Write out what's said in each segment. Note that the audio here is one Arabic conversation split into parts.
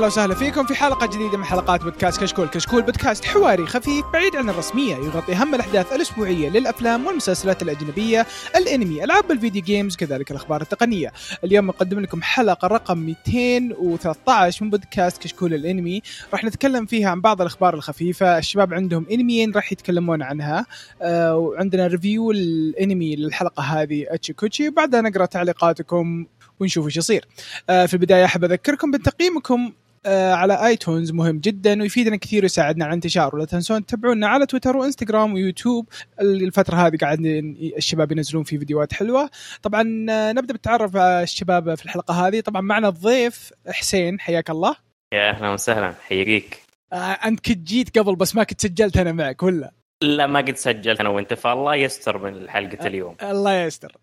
أهلا وسهلا فيكم في حلقة جديدة من حلقات بودكاست كشكول، كشكول بودكاست حواري خفيف بعيد عن الرسمية يغطي أهم الأحداث الأسبوعية للأفلام والمسلسلات الأجنبية، الأنمي، ألعاب ال video games، كذلك الأخبار التقنية. اليوم نقدم لكم حلقة رقم 213 من بودكاست كشكول الأنمي، راح نتكلم فيها عن بعض الأخبار الخفيفة، الشباب عندهم أنميين راح يتكلمون عنها، آه وعندنا review الأنمي للحلقة هذه اتشيكوتشي، وبعدها نقرأ تعليقاتكم ونشوف إيش يصير. آه في البداية أحب أذكركم بتقييمكم على آيتونز مهم جدا ويفيدنا كثير ويساعدنا على الانتشار. ولا تنسون تتابعونا على تويتر وإنستغرام ويوتيوب. الفترة هذه قاعد الشباب ينزلون في فيديوهات حلوة. طبعا آه نبدأ بالتعرف على الشباب في الحلقة هذه. طبعا معنا الضيف حسين حياك الله. يا أهلا وسهلا حييك. آه أنت كنت جيت قبل بس ما كنت سجلت أنا معك ولا؟ لا ما قد سجلت أنا وأنت فالله يستر من حلقة اليوم. الله يستر.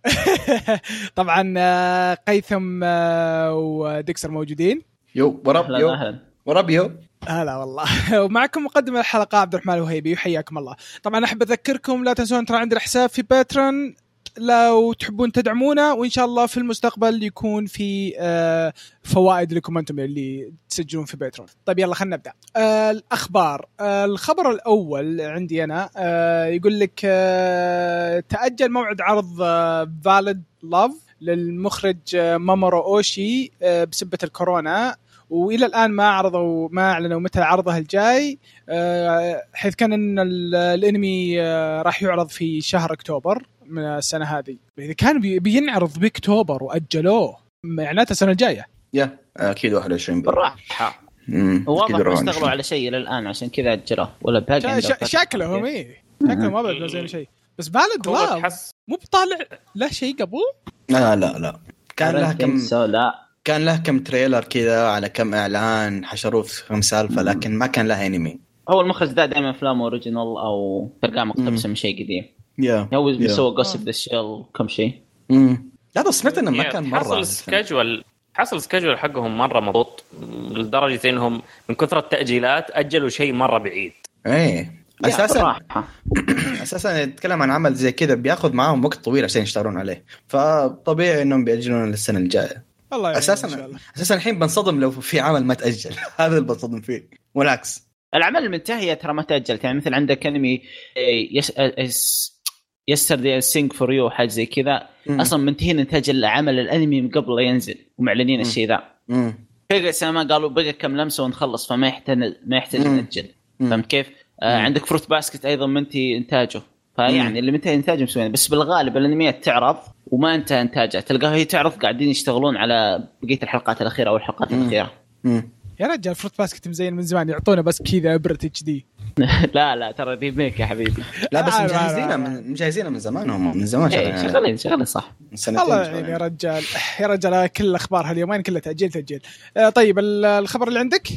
طبعا قيثم وديكسر موجودين. yo what up yo. what up yo. هلا والله. ومعكم مقدم الحلقة عبد الرحمن الوهيبي وحياكم الله. طبعا أحب أذكركم لا تنسون ترى عندنا حساب في Patreon لو تحبون تدعمونا وإن شاء الله في المستقبل يكون في فوائد لكم أنتم اللي تسجلون في Patreon. طيب يلا خلينا نبدأ. الأخبار. الخبر الأول عندي أنا يقول لك تأجل موعد عرض فاليد لاف للمخرج مامورو اوشي بسبة الكورونا. وإلى الآن ما عرضوا ما أعلنوا متى عرضه الجاي حيث كان إن الإنمي راح يعرض في شهر أكتوبر من السنة هذه. إذا كان بينعرض بأكتوبر وأجلوه معناته السنة الجاية. يا أكيد 21 بالراحة. واضح ما اشتغلوا على شيء إلى الآن عشان كذا أجلوه ولا باقي شا شكلهم اي شكلهم ما بينزلوا شيء. بس بالد مو بطالع له شيء قبل؟ لا لا لا. كان له كم لا كان له كم trailer كذا على كم إعلان حشروه في كم سالفه لكن ما كان له انمي هو المخرج ذا دائما أفلام original أو تلقاه مقتبسة من شيء قديم. يا هو بيسوي Ghost in the Shell كم شيء. امم لا بس سمعت إنه ما كان مرة حصل schedule حصل schedule حقهم مرة مضبوط لدرجة إنهم من كثر التأجيلات أجلوا شيء مرة بعيد. إيه. أساسا أساسا يتكلم عن عمل زي كذا بياخذ معاهم وقت طويل عشان يشتغلون عليه. فطبيعي إنهم بيأجلون للسنة الجاية. الله أساسا أساسا الحين بنصدم لو في عمل ما تأجل. هذا اللي بنصدم فيه. والعكس. الأعمال المنتهية ترى ما تاجلت يعني مثل عندك انمي يس Yesterday Sing for You حاجة زي كذا. أصلا منتهين انتاج العمل الأنمي من قبل لا ينزل ومعلنين الشيء ذا. بقى سنه قالوا بقى كم لمسة ونخلص فما يحتاج ما يحتاج نأجل. فهمت كيف؟ آه عندك Fruits Basket أيضا منتهي إنتاجه. فيعني اللي منتهي إنتاجه مسوين بس بالغالب الأنميات تعرض وما انتهى انتاجها تلقاها هي تعرض قاعدين يشتغلون على بقية الحلقات الأخيرة أو الحلقات الأخيرة. يا رجال Fruits Basket مزين من زمان يعطونا بس كذا ابرة HD لا لا ترى remake يا حبيبي. لا بس مجهزينها من مجهزينها من زمان هم من زمان شغالين. شغالين صح. الله يعني يا رجال. يا رجال كل الأخبار هاليومين كلها تأجيل تأجيل. طيب الخبر اللي عندك؟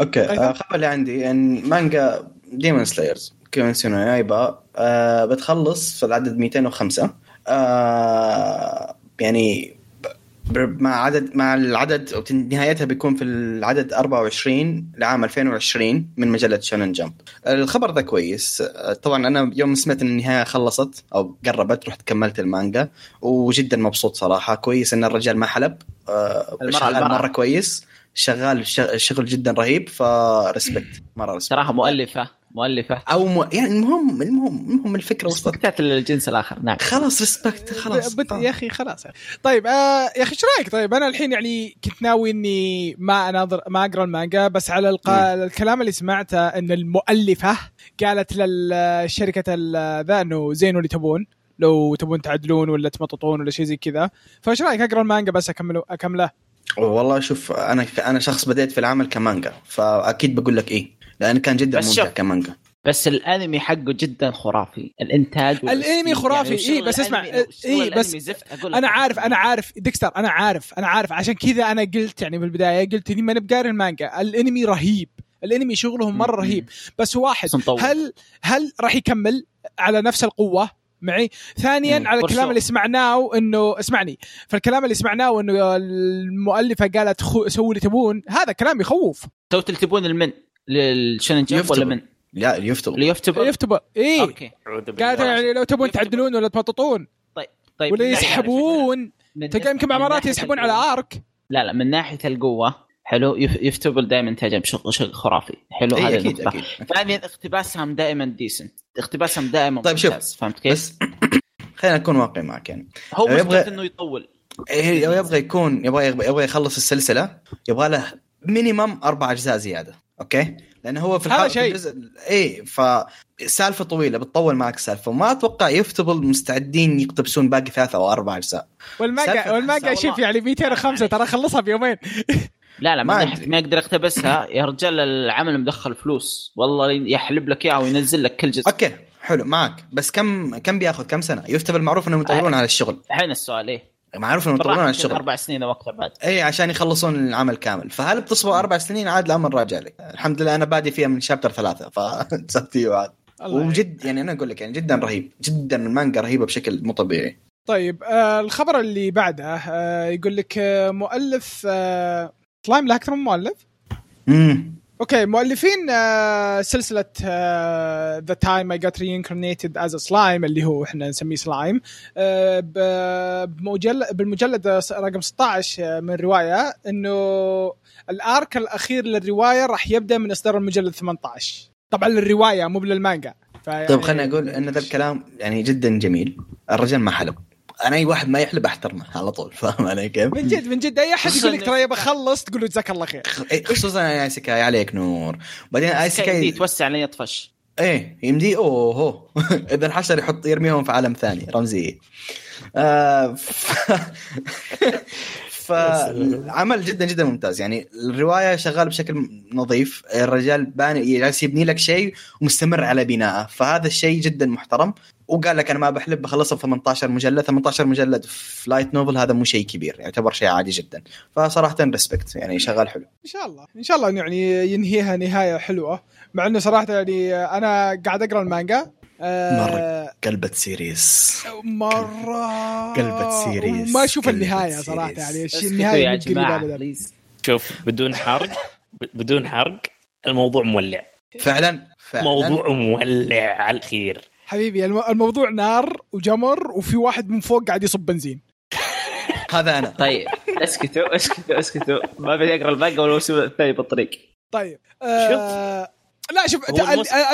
okay الخبر اللي عندي إن مانجا Demon Slayer Kimetsu no Yaiba آه بتخلص في العدد 205 آه يعني مع عدد مع العدد نهايتها بيكون في العدد 24 لعام 2020 من مجلة Shonen Jump. الخبر ذا كويس. طبعا أنا يوم سمعت إن النهاية خلصت أو قربت رحت كملت المانجا وجدا مبسوط صراحة. كويس إن الرجال ما حلب. آه شغال مرة كويس. شغال شغل جدا رهيب. ف respect. مرة respect. صراحة مؤلفة. مؤلفة. أو م... يعني المهم المهم المهم الفكرة وصلت. respect ات للجنس الآخر. نعم. خلاص respect خلاص. بت... يا أخي خلاص. طيب آه يا أخي إيش رأيك؟ طيب أنا الحين يعني كنت ناوي إني ما اناظر ما أقرأ المانجا بس على الق... الكلام اللي سمعته إن المؤلفة قالت للشركة ذا إنه زين اللي تبون لو تبون تعدلون ولا تمططون ولا شيء زي كذا. فإيش رأيك؟ أقرأ المانجا بس اكمله أكمله. والله شوف أنا أنا شخص بديت في العمل كمانجا فأكيد بقول لك إيه. لأن كان جدا ممتع كمانجا. بس الأنمي حقه جدا خرافي. الإنتاج الأنمي خرافي يعني اي بس اسمع اي بس أنا عارف أنا عارف ديكستر أنا عارف أنا عارف. عشان كذا أنا قلت يعني بالبدايه قلت إني ما بقاري المانجا. الأنمي رهيب. الأنمي شغلهم مرة رهيب. بس واحد هل هل راح يكمل على نفس القوة معي؟ ثانيا على الكلام اللي سمعناه إنه اسمعني. فالكلام اللي سمعناه إنه المؤلفة قالت خو... سووا اللي تبون هذا كلام يخوف. سووا اللي تبون المن. لل Shonen Jump ولا من؟ لا ufotable ل ufotable. ufotable اي أوكي. قالت يعني لو تبون تعدلون ولا تمططون طيب طيب. ولا يسحبون. تلقى يمكن مع مرات يسحبون على arc. لا لا من ناحية القوة حلو يف- ufotable دائما انتاجهم بشكل شكل خرافي. حلو إيه، هذه أكيد النقطة. أكيد. ثانيا اقتباسهم دائما decent اقتباسهم دائما طيب شوف،. فهمت كيف؟ بس خلينا نكون واقعي معك يعني. هو يبغى- مشكلته إنه يطول. إيه، يبغى يكون يبغى يبغى يخلص السلسلة يبغى له minimum أربع أجزاء زيادة. أوكي؟ لأنه هو في هذا شيء. الجزء اي فسالفة طويلة بتطول معك السالفه وما أتوقع ufotable مستعدين يقتبسون باقي ثلاثة أو أربع أجزاء. والمانجا والمانجا والله. شوف يعني 205 ترى خلصها بيومين. لا لا ما ما, يقدر يقتبسها. يا رجال العمل مدخل فلوس. والله يحلب لك إياها وينزل لك كل جزء. أوكي حلو معك. بس كم كم بياخذ؟ كم سنة؟ ufotable معروف إنهم يطولون على الشغل. الحين السؤال إيه؟ معروف انهم يطولون على بالراحة الشغل. أربع سنين أو أكثر بعد. اي عشان يخلصون العمل كامل. فهل بتصبر أربع سنين؟ عاد الأمر راجع لك. الحمد لله أنا بادي فيها من chapter ثلاثة فسبتي عاد. الله وجد يعني أنا أقول لك يعني جدا رهيب. جدا المانجا رهيبة بشكل مو طبيعي. طيب آه الخبر اللي بعده آه يقول لك آه مؤلف آه سلايم له أكثر من مؤلف؟ امم أوكي مؤلفين آه سلسلة The Time I Got Reincarnated as Slime اللي هو إحنا نسميه سلايم آه بالمجلد رقم 16 من الروايه إنه ال arc الأخير للرواية راح يبدأ من إصدار المجلد 18 طبعا للرواية مو للمانجا طيب خليني أقول إن ذا الكلام يعني جدا جميل. الرجال ما حلب أنا أي واحد ما يحلب أحترمه على طول فاهم علي كيف؟ من جد من جد أي أحد يقول لك ترى يبى اخلص تقول له جزاك الله خير. إيه، خصوصا isekai عليك نور. بعدين أي يمديه سكاي يتوسع علي يطفش. إيه يمدي أوه هو. إذا انحشر يحط يرميهم في عالم ثاني رمزيه آه ف... فعمل جدا جدا ممتاز. يعني الرواية شغال بشكل نظيف. الرجال باني جالس يبني لك شيء ومستمر على بنائه. فهذا الشيء جدا محترم. وقال لك أنا ما بحلب بخلصها في 18 مجلد. 18 مجلد في light novel هذا مو شيء كبير يعتبر شيء عادي جدا. فصراحه respect يعني شغال حلو. إن شاء الله. إن شاء الله يعني ينهيها نهاية حلوة. مع إنه صراحة يعني أنا قاعد أقرأ المانجا. آه قلبت serious مرة. قلبت serious. ما أشوف النهاية. صراحة يعني النهاية يا جماعة شوف بدون حرق بدون حرق الموضوع مولع. فعلا فعلا. موضوع مولع على الخير. حبيبي الم- الموضوع نار وجمر وفي واحد من فوق قاعد يصب بنزين. هذا أنا. طيب. اسكتوا اسكتوا اسكتوا. ما بدي أقرأ المانجا والموسم الثاني بالطريق. طيب آه لا شوف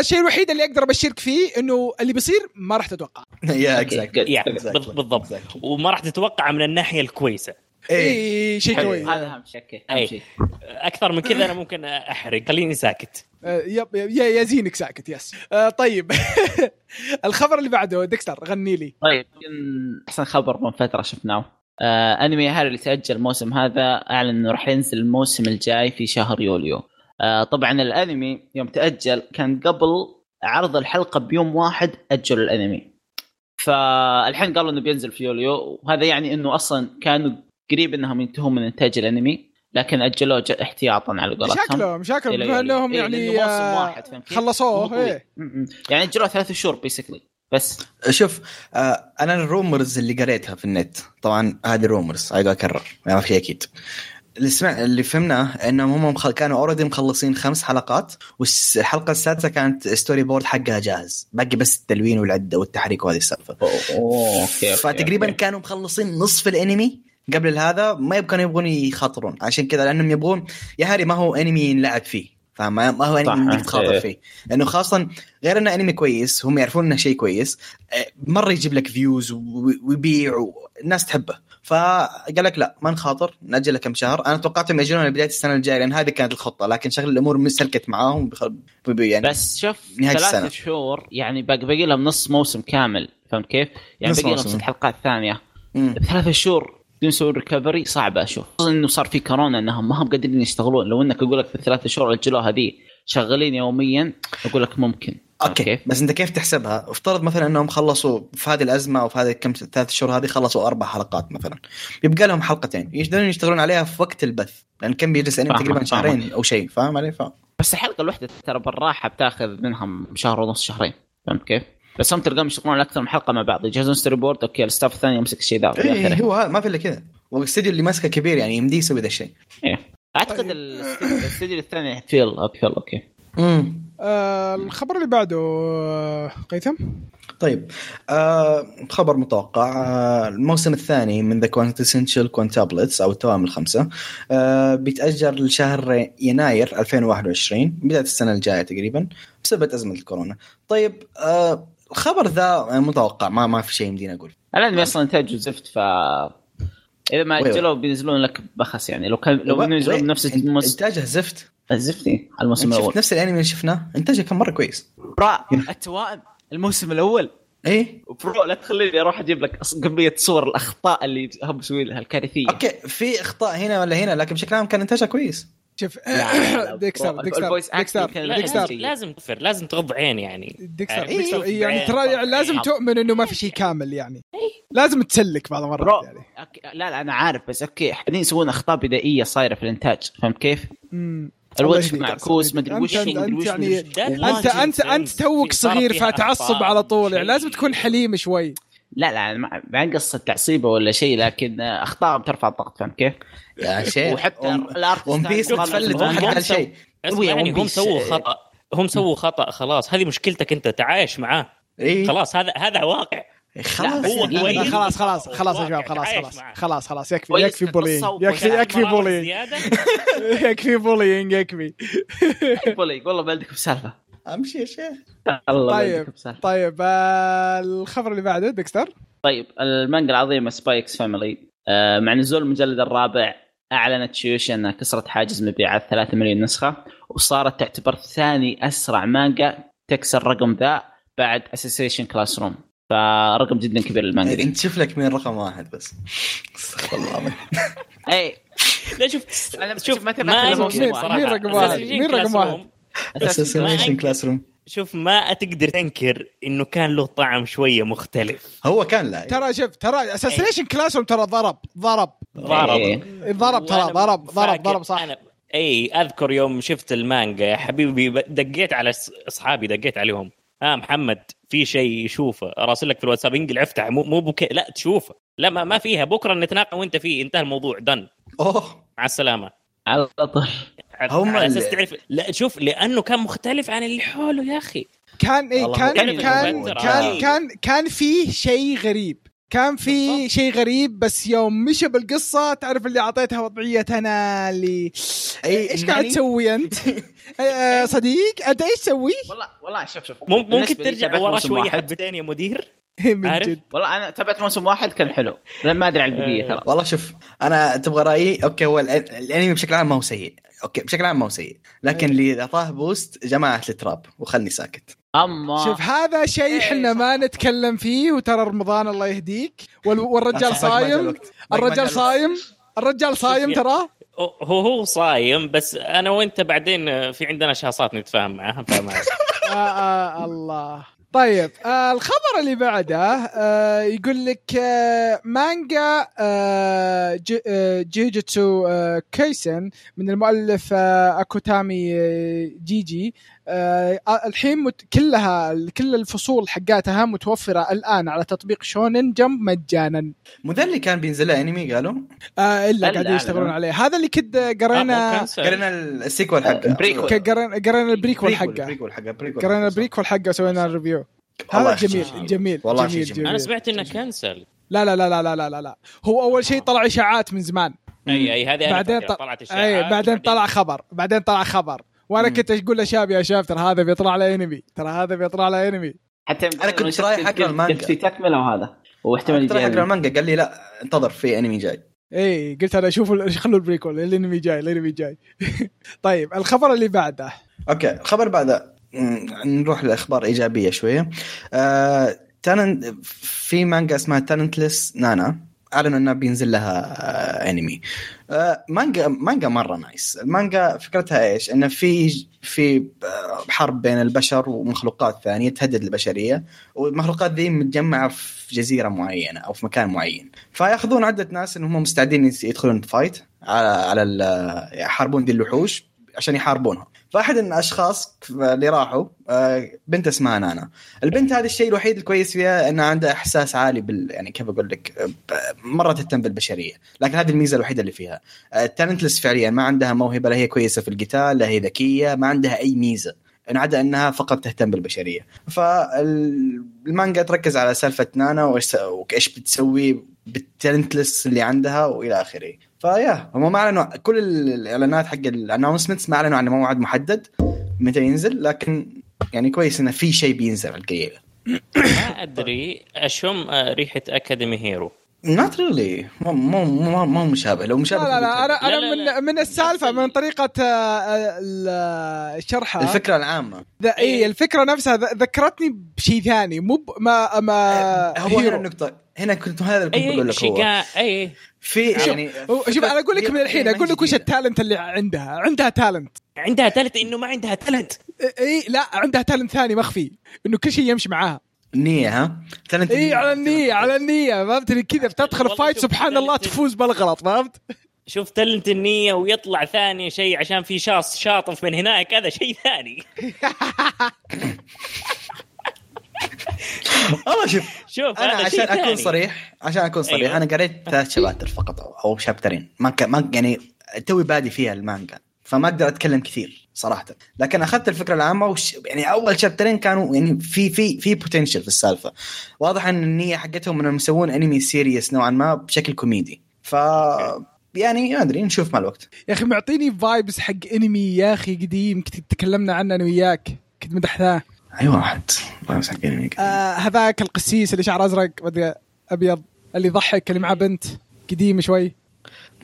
الشيء الوحيد اللي أقدر أبشرك فيه إنه اللي بيصير ما راح تتوقع. يا بالضبط. وما راح تتوقع من الناحية الكويسة. اي شيء حلو، كويس. هذا أهم شيء. أهم شيء. أكثر من كذا أنا ممكن أحرق. خليني ساكت. yep yep- يا زينك ساكت yes. آه، طيب. الخبر اللي بعده ديكستر غني لي. طيب أحسن خبر من فترة شفناه. آه أنمي هاري اللي تاجل الموسم هذا أعلن إنه راح ينزل الموسم الجاي في شهر يوليو. آه طبعا الأنمي يوم تأجل كان قبل عرض الحلقة بيوم واحد اجلوا الأنمي. فالحين قالوا إنه بينزل في يوليو وهذا يعني إنه أصلا كانوا قريب إنهم ينتهون من إنتاج الأنمي. لكن اجلوه ج- احتياطا على قولتهم مشاكلهم مشاكلهم إلى بما يوليو. انهم إيه، يعني لأنه موسم آه، واحد فهمت كيف؟ مو خلصوه. إيه م. يعني اجلوه ثلاث شهور basically بس شوف آه أنا ال rumors اللي قريتها في النت طبعا هذه rumors عيد أكرر ما في أكيد اللي سمع اللي فهمناه إنهم هم. كانوا already مخلصين خمس حلقات والحلقة السادسة كانت storyboard حقها جاهز باقي بس التلوين والعدة والتحريك وهذه السالفة أوكي فتقريبا كانوا مخلصين نصف الانمي قبل هذا ما يبقى يبغون يخاطرون عشان كذا لأنهم يبغون يا هاري ما هو انمي ينلعب فيه فاهم ما هو انمي انك تخاطر إيه. فيه لأنه خاصه غير إنه انمي كويس هم يعرفون إنه شيء كويس آه، مرة يجيب لك views ويبيع والناس تحبه فقال لك لا ما نخاطر ناجله كم شهر أنا توقعتهم ياجلون لبداية السنة الجاية لأن هذه كانت الخطة لكن شغل الأمور مسلكت معاهم يعني بس شوف ثلاثة السنة. شهور يعني باقي لهم نص موسم كامل فهمت كيف؟ يعني باقي لهم. ست حلقات ثانية مم. بثلاثة شهور بدون يسوي recovery صعبة أشوف. خصوصا إنه صار في كورونا إنهم ما هم قادرين يشتغلون. لو إنك أقول لك في الثلاثة شهور اجلوها ذي شغالين يوميا أقول لك ممكن. أوكي. بس أنت كيف تحسبها؟ افترض مثلا إنهم خلصوا في هذه الأزمة أو في هذه كم ثلاث شهور هذه خلصوا أربع حلقات مثلا. يبقى لهم حلقتين. يقدرون يشتغلون عليها في وقت البث. لأن كم بيجلس انمي فاهمك، تقريبا شهرين. أو شيء فاهم علي؟ فاهم بس الحلقة الواحدة ترى بالراحة بتاخذ منهم شهر ونص شهرين. فهمت كيف؟ بس هم تلقاهم يشتغلون على أكثر من حلقة مع بعض. يجهزون storyboard أوكي ال staff الثاني يمسك الشيء ذا إيه. هو هذا ما في إلا كذا. والاستديو اللي ماسكه كبير يعني يمديه يسوي ذا الشيء. إيه. أعتقد. الاستديو الثاني feel. feel أوكي. امم آه الخبر اللي بعده آه، قيثم؟ طيب. آه خبر متوقع. آه الموسم الثاني من The Quintessential Quintuplets أو التوام الخمسة آه بيتاجل لشهر يناير 2021 بداية السنة الجاية تقريبا بسبب أزمة الكورونا. طيب آه الخبر ذا متوقع ما ما في شيء يمديني أقول. الانمي أصلا انتاجه زفت ف إذا ما. اجلوا بينزلون لك بخس يعني لو كان لو بينزلون بنفس إن- الموسم إنتاجه زفت زفتي على الموسم شفت الأول نفس الأنمي اللي شفناه إنتاجه كان مرة كويس. برا التوائم الموسم الأول إيه bro لا تخليني أروح أجيب لك قبليه صور الأخطاء اللي هم مسوي لها الكارثية أوكي في أخطاء هنا ولا هنا لكن بشكل عام كان إنتاجه كويس. شوف ديكستر ديكستر ديكستر ديكستر لازم لازم تفر لازم تغض عين يعني ديكستر إيه، ديكستر يعني ترى. لازم إيه. تؤمن إنه ما في شيء كامل يعني لازم تسلك بعض المرات يعني. لا لا أنا عارف بس أوكي بعدين يسوون أخطاء بدائية صايرة في الإنتاج فهمت كيف؟ الوجه معكوس مدري يهديك. وش أنت- مدري أنت وش يعني انت انت أنت. توك صغير فتعصب على طول يعني. لازم تكون حليم شوي لا لا ما عن قصة تعصيبة ولا شيء لكن أخطاء بترفع الضغط فهمت كيف؟ يا شيخ وحتى One- ال artist One Piece طالع ما حد في قال شيء. اسمع يعني هم. سووا خطأ هم سووا خطأ خلاص هذه مشكلتك أنت تعايش معاه إيه خلاص هذا هذا واقع خلاص هو يعني. لا، خلاص خلاص هو خلاص يا شباب خلاص خلاص. خلاص خلاص يكفي يكفي في bullying يكفي. يكفي bullying. يكفي bullying يكفي bully- والله ما عندكم سالفة أمشي يا شيخ. الله طيب طيب آه، الخبر اللي بعده ديكستر؟ طيب المانجا العظيمة Spy x Family آه مع نزول المجلد الرابع أعلنت شويشا أنها كسرت حاجز مبيعات 3 مليون نسخة وصارت تعتبر ثاني أسرع مانجا تكسر الرقم ذا بعد Assassination Classroom فرقم جدا كبير للمانجا دي. أنت شوف لك مين رقم واحد بس. استغفر الله العظيم. اي لا شوف أنا شوف ما يمكن مين- رقم واحد؟ مين رقم واحد؟ Assassination Classroom شوف ما تقدر تنكر إنه كان له طعم شوية مختلف. هو كان لا. ترى شوف ترى Assassination Class ترى ضرب ضرب. ضرب. إيه. ضرب ترى ضرب ضرب ضرب صح. أنا إي أذكر يوم شفت المانجا. يا حبيبي دقيت على أصحابي دقيت عليهم. آه محمد في شيء شوفه لك في الواتساب. انقل أفتح. مو مو بك... لا تشوفه. لا ما, ما فيها. بكرة نتناقش وأنت فيه. انتهى الموضوع. done أوه. مع السلامة. على طول. هم على أساس تعرف لا شوف لأنه كان مختلف عن اللي حوله يا أخي كان إيه والله كان هو كان كان كان. كان كان في شيء غريب كان في. شيء غريب بس يوم مشى بالقصة تعرف اللي أعطيتها وضعية أنا اللي أي إيش قاعد تسوي أنت؟ آه، صديق أنت إيش تسوي؟ والله والله شوف شوف مم- ممكن ترجع ورا شوية. حبتين يا مدير من؟ جد. والله أنا تابعت موسم واحد كان حلو. لأن ما أدري عن البقية ترى والله شوف أنا تبغى رأيي أوكي هو الأنمي بشكل عام ما هو سيء. أوكي بشكل عام ما هو سيء. لكن اللي أعطاه boost جماعة ال trap وخلني ساكت. أما شوف هذا شيء إيه، إحنا ما نتكلم فيه وترى رمضان الله يهديك. وال- والرجال صايم. الرجال صايم. الرجال صايم يا- ترى. هو هو صايم بس أنا وأنت بعدين في عندنا شخصات نتفاهم معاها فما آه آه الله. طيب آه الخبر اللي بعده آه يقول لك آه مانجا آه آه جيجيتسو آه Kaisen من المؤلف آه Akutami آه جيجي. آه،, آه الحين مت... كلها كل الفصول حقاتها متوفرة الآن على تطبيق Shonen Jump مجانا. مو ذا اللي كان بينزل انمي قالوا؟ آه إلا قاعدين يشتغلون عليه. هذا اللي كد آه، آه، قرينا قرينا ال sequel حقه. قرينا قرينا ال prequel حقه. قرينا ال prequel حقه وسوينا ال review هذا جميل. جميل جميل والله جميل, جميل, جميل أنا سمعت إنه كنسل لا لا لا لا لا لا لا. هو أول شيء طلع إشاعات من زمان. أي أي هذه بعدين طلعت إشاعات إيه، بعدين طلع خبر. بعدين طلع خبر. وأنا. كنت أقول لشاب يا شاب ترى هذا بيطلع له انمي ترى هذا بيطلع له انمي حتى أنا كنت رايح أقرأ المانجا. قلت في تكملة وهذا. واحتمال يجي حق المانجا قال لي لا انتظر في انمي جاي. اي إيه، قلت أنا شوفوا خلوا ال prequel الانمي جاي الانمي جاي. طيب الخبر اللي بعده. أوكي الخبر بعد م، نروح لأخبار إيجابية شوية. آه، Talent في مانجا اسمها Talentless Nana أعلنوا إنه بينزل لها آه، انمي آه، مانجا مانجا مرة nice المانجا فكرتها إيش؟ إنه في في آه، حرب بين البشر ومخلوقات ثانية تهدد البشرية والمخلوقات ذي متجمعة في جزيرة معينة أو في مكان معين. فيأخذون عدة ناس إنهم مستعدين يدخلون fight على على ال- يحاربون ذي الوحوش. عشان يحاربونهم فأحد من الأشخاص اللي راحوا آه، بنت اسمها نانا. البنت هذا الشيء الوحيد الكويس فيها انها عندها إحساس عالي بال يعني كيف أقول لك آه، مره تهتم بالبشرية. لكن هذه الميزة الوحيدة اللي فيها. talentless فعليا ما عندها موهبة لا هي كويسة في القتال لا هي ذكية ما عندها أي ميزة. إن عدا إنها فقط تهتم بالبشرية. فالمانجا تركز على سالفة نانا وإيش بتسوي بال talentless اللي عندها وإلى آخره. فيا. هم ما اعلنوا كل الإعلانات حق ال announcements ما أعلنوا عن موعد محدد متى ينزل لكن يعني كويس إنه في شيء بينزل على القليله ما أدري اشم آه، ريحة Academy Hero not really مو مو مو مو مشابه. لو مشابه لا لا لا أنا لا، لا، أنا لا. من من السالفة من طريقة آه، ال- شرحها. الفكرة العامة. ذا- إي الفكرة نفسها ذ- ذكرتني بشيء ثاني. مو ما ما هو هنا النقطة. هنا كنت هذا اللي كنت بقول اي لك هو. اي في شوف يعني شوف أنا أقول لك من الحين أقول لك وش ال talent اللي عندها. عندها talent عندها talent إنه ما عندها talent اي لا عندها talent ثاني مخفي إنه كل شيء يمشي معاها. النية ها؟ talent اي على النية على النية فهمتني كذا بتدخل fight سبحان الله تفوز بالغلط فهمت؟ شوف talent النية ويطلع ثاني شيء عشان في شاص شاطف من هناك هذا شيء ثاني. والله شوف شوف أنا عشان أكون. صريح عشان أكون صريح أيوة. أنا قريت ثلاث شباتر فقط او- أو شابترين. ما ك... ما يعني توي بادي فيها المانجا فما أقدر أتكلم كثير صراحة. لكن أخذت الفكرة العامة وش يعني أول شابترين كانوا يعني في في في potential في السالفة. واضح إن النية حقتهم إنهم يسوون انمي serious نوعا ما بشكل كوميدي ف يعني ما أدري نشوف مع الوقت. يا أخي معطيني vibes حق انمي يا أخي قديم كنت تكلمنا عنه أنا وياك. كنت مدحناه أي واحد. الله انمي آه هذاك القسيس اللي شعره أزرق مدري أبيض اللي يضحك اللي معه بنت قديم شوي.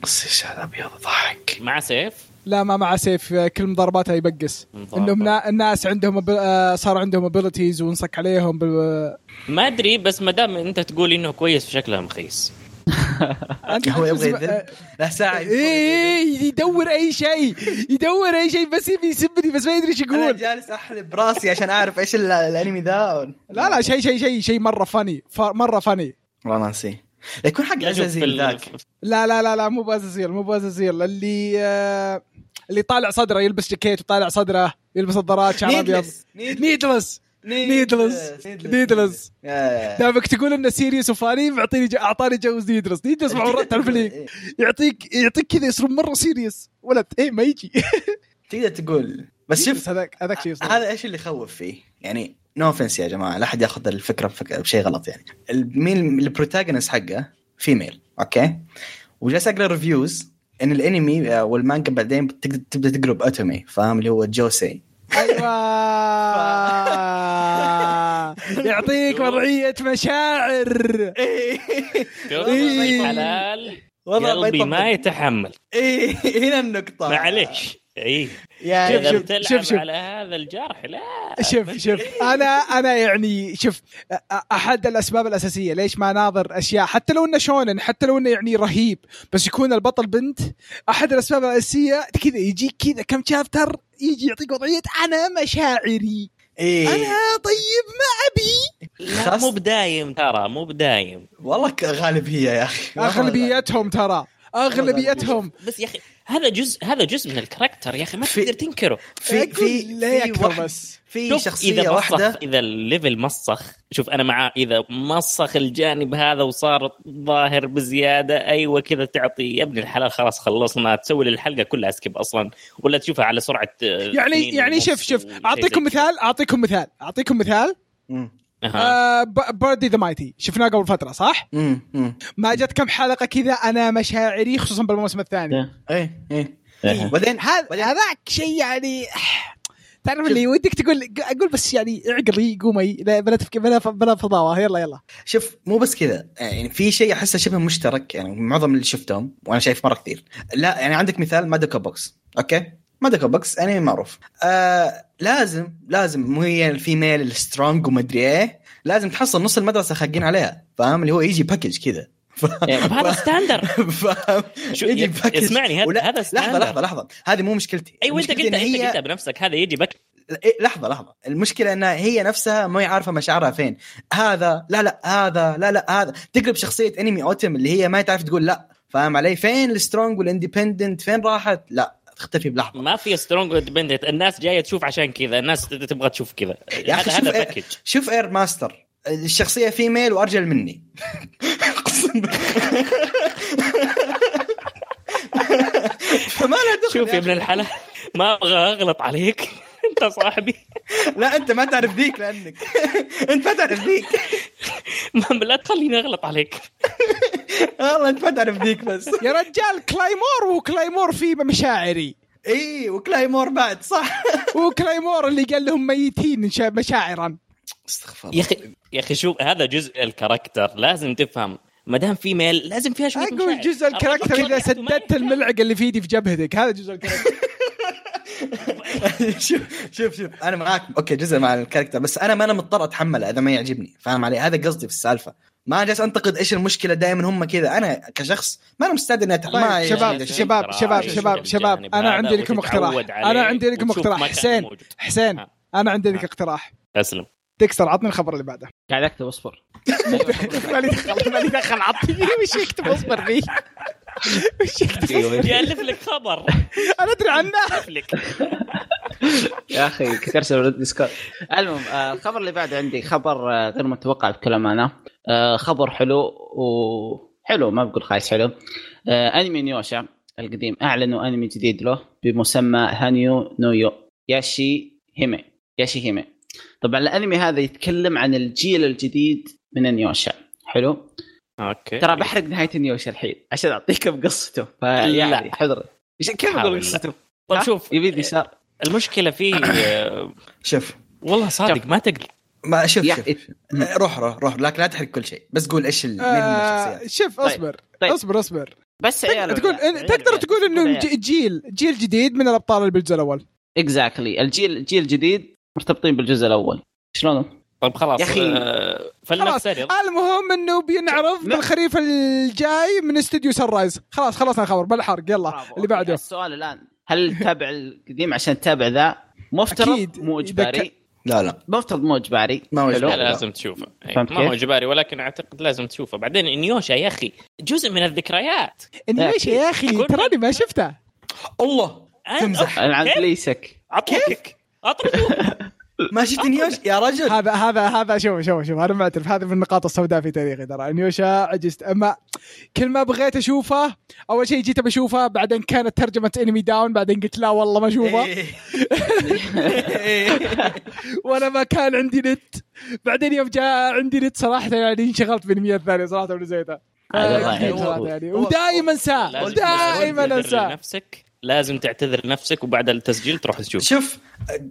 قصيش هذا أبيض ضحك مع سيف؟ لا ما معه سيف. كل مضارباته يبقس. انهم نا- الناس عندهم آه، صار عندهم ابيلتيز ونصك عليهم بال ما أدري بس ما دام أنت تقول إنه كويس فشكله مخيس. أنت- هو يبغى يذل لا ساعة إيه يدور أي شيء يدور أي شيء بس يبي يسبني بس ما يدري إيش أنا يقول. جالس أحلب براسي عشان أعرف إيش ال- الأنمي ذا. لا لا شيء شيء شيء شيء مرة فني ف- مرة فني والله ناسيه يكون حق عزازيل ذاك. لا لا لا لا مو بازازيل مو بازازيل اللي آه اللي طالع صدره يلبس جاكيت وطالع صدره يلبس نظارات شعر أبيض. نيدلس. نيدلس نيدلس دامك تقول إنه سيريس وفاني معطيني أعطاني جو نيدلس نيدلس مع تعرف لي يعطيك يعطيك كذا يصير مرة سيريس ولد إيه ما يجي. تقدر تقول. بس شوف هذاك هذاك شيء. هذا إيش اللي يخوف فيه؟ يعني no offense يا جماعة لا أحد ياخذ الفكرة بشيء غلط يعني. مين ال protagonist حقه؟ female okay؟ وجالس أقرأ reviews إن الانمي آه، والمانجا بعدين تبدأ تقرأ ب otome فاهم؟ اللي هو josei أيوه. يعطيك وضعية مشاعر. شوف إيه. حلال. والله قلبي. ما يتحمل. إيه هنا النقطة. معليش. اي يعني اذا شوف- بتلعب شوف- شوف. على هذا الجرح لا. شوف شوف. أنا أنا يعني شوف أحد الأسباب الأساسية ليش ما ناظر أشياء حتى لو إنه شونن حتى لو إنه يعني رهيب بس يكون البطل بنت أحد الأسباب الأساسية كذا يجيك كذا كم شابتر يجي يعطيك وضعية أنا مشاعري. إيه. أنا طيب ما أبي. مو بدايم ترى مو بدايم. والله غالبية يا أخي. اغلبيتهم ترى. أغلبيتهم. بس يا أخي هذا جزء هذا جزء من ال character يا أخي ما تقدر تنكره. في في لا واحد بس في شخصية اذا واحدة. مصخ إذا ال level مصخ شوف أنا معاه إذا مصخ الجانب هذا وصار ظاهر بزيادة أيوه كذا تعطي. يا ابن الحلال خلاص خلصنا. تسوي للحلقة كلها skip أصلا. ولا تشوفها على سرعة آه، يعني يعني شوف شوف أعطيكم. مثال أعطيكم مثال أعطيكم مثال. آه Birdy the Mighty شفناه قبل فترة صح؟ مم. مم. ما جت كم حلقة كذا أنا مشاعري خصوصا بالموسم الثاني. إيه. إيه إيه. بعدين هذا بعدين- هذاك شيء يعني تعرف اللي ودك تقول أقول بس يعني اعقلي قومي لا بلا تفك بلا بلا فضاوة. يلا يلا. شوف مو بس كذا. يعني في شيء أحسه شبه مشترك يعني معظم اللي شفتهم وأنا شايف مرة كثير. لا يعني عندك مثال Medaka Box okay؟ Medaka Box انمي معروف. آه لازم لازم مو هي ال female ال strong ومدري إيه لازم تحصل نص المدرسة خاقين عليها فاهم؟ اللي هو يجي package كذا. إيه، هذا standard فاهم؟ شو- يجي package اسمعني، هذا- هذا لحظة. لحظة لحظة. هذه مو مشكلتي. أيوه أنت قلت إن أنت قلتها بنفسك. هذا يجي package إيه لحظة لحظة. المشكلة انها هي نفسها ما هي عارفة مشاعرها فين. هذا لا لا هذا لا لا هذا. تقلب شخصية انمي otome اللي هي ما تعرف تقول لا. فاهم علي؟ فين ال strong وال independent فين راحت؟ لا. تختفي بلحظة. ما في strong independent الناس جاية تشوف عشان كذا. الناس تبغى تشوف كذا. يا أخي هذا إيه package شوف Air Master الشخصية female وأرجل مني. فما لها دخل شوف يا ابن الحلال. ما أبغى أغلط عليك. انت صاحبي. لا انت ما تعرف ذيك لأنك. انت ما تعرف ذيك. ما- لا تخليني أغلط عليك. والله انت ما تعرف ذيك بس. يا رجال Claymore و Claymore في مشاعري. إي و Claymore بعد صح. وكلايمور اللي قال لهم ميتين شا- مشاعرا. استغفر يا أخي يا أخي شوف هذا جزء الكاركتر لازم تفهم. ما دام في ميل لازم فيها شوية أقول. جزء الكاركتر إذا سددت. الملعقة اللي في يدي في جبهتك. هذا جزء الكاركتر. شوف شوف شوف. أنا معاك. أوكي جزء مع الكاركتر بس أنا ما أنا مضطر أتحمله إذا ما يعجبني. فاهم علي؟ هذا قصدي في السالفة. ما جالس أنتقد إيش المشكلة دائما هم كذا. أنا كشخص ما أنا مستعد إني ما طيب شباب يعني- شباب شباب شباب شباب أنا عندي لكم اقتراح. أنا عندي لكم اقتراح. حسين حسين. أنا عندي لك. اقتراح. اسلم دكستر عطني الخبر اللي بعده. قاعد أكتب اصبر. مالي دخل مالي دخل عطني. وش يكتب اصبر فيه؟ يالف لك خبر. أنا أدري عنه. لك. يا أخي كنت ارسل الديسكورد المهم آه، الخبر اللي بعده عندي خبر آه، غير متوقع بكل امانه آه، خبر حلو وحلو ما بقول خايس حلو. أنمي Inuyasha القديم أعلنوا أنمي جديد له بمسمى Hanyo no Yashahime Yashahime. طبعا الأنمي هذا يتكلم عن الجيل الجديد من ال Inuyasha حلو؟ okay. ترى بحرق نهاية ال Inuyasha الحين عشان أعطيكم قصته. فيعني لا. حضر إيش- كيف أقول. قصته؟ طيب؟ شوف يبيد يسار المشكلة فيه آه، شوف. والله صادق ما تقدر ما شوف يا- شوف آه، روح روح روح. لكن لا تحرق كل شيء. بس قول إيش ال- مين آه شوف اصبر. طيب. اصبر اصبر. بس عيال تقول تقدر تقول إنه جيل جيل جديد من الأبطال اللي بالجزء الأول. exactly الجيل الجيل الجديد مرتبطين بالجزء الأول. شلونهم؟ طيب خلاص يا أخي. خلاص. فلنفترض المهم إنه بينعرض. بالخريف الجاي من استوديو Sunrise خلاص خلصنا الخبر. بلا حرق يلا. برافو. اللي بعده. السؤال الآن. هل تتابع القديم عشان تتابع ذا؟ مفترض أكيد. مو إجباري. لا لا. مفترض مو إجباري. ما هو. لا لازم تشوفه. إيه، ما هو؟ إجباري ولكن أعتقد لازم تشوفه. بعدين نيوشا يا أخي جزء من الذكريات. اني إيش يا أخي تراني ما شفته. الله. أنا- تمزح. كيف؟ ليسك. اطلقك اطلقك ما شفت نيوش؟ يا رجل. هذا هذا هذا شوف شوف شوف أنا معترف هذه من النقاط السوداء في تاريخي ترى. نيوشا عجزت. أما كل ما بغيت أشوفه أول شيء جيت بشوفه بعدين كانت ترجمة Anime Down بعدين قلت لا والله ما أشوفه. إيه. وأنا ما كان عندي نت. بعدين يوم جاء عندي نت صراحة يعني انشغلت بانميات ثانية صراحة هذا. صراحة يعني. ودائما أنساه. لازم ودائما أنساه. لنفسك. لازم تعتذر لنفسك وبعد التسجيل تروح تشوف شوف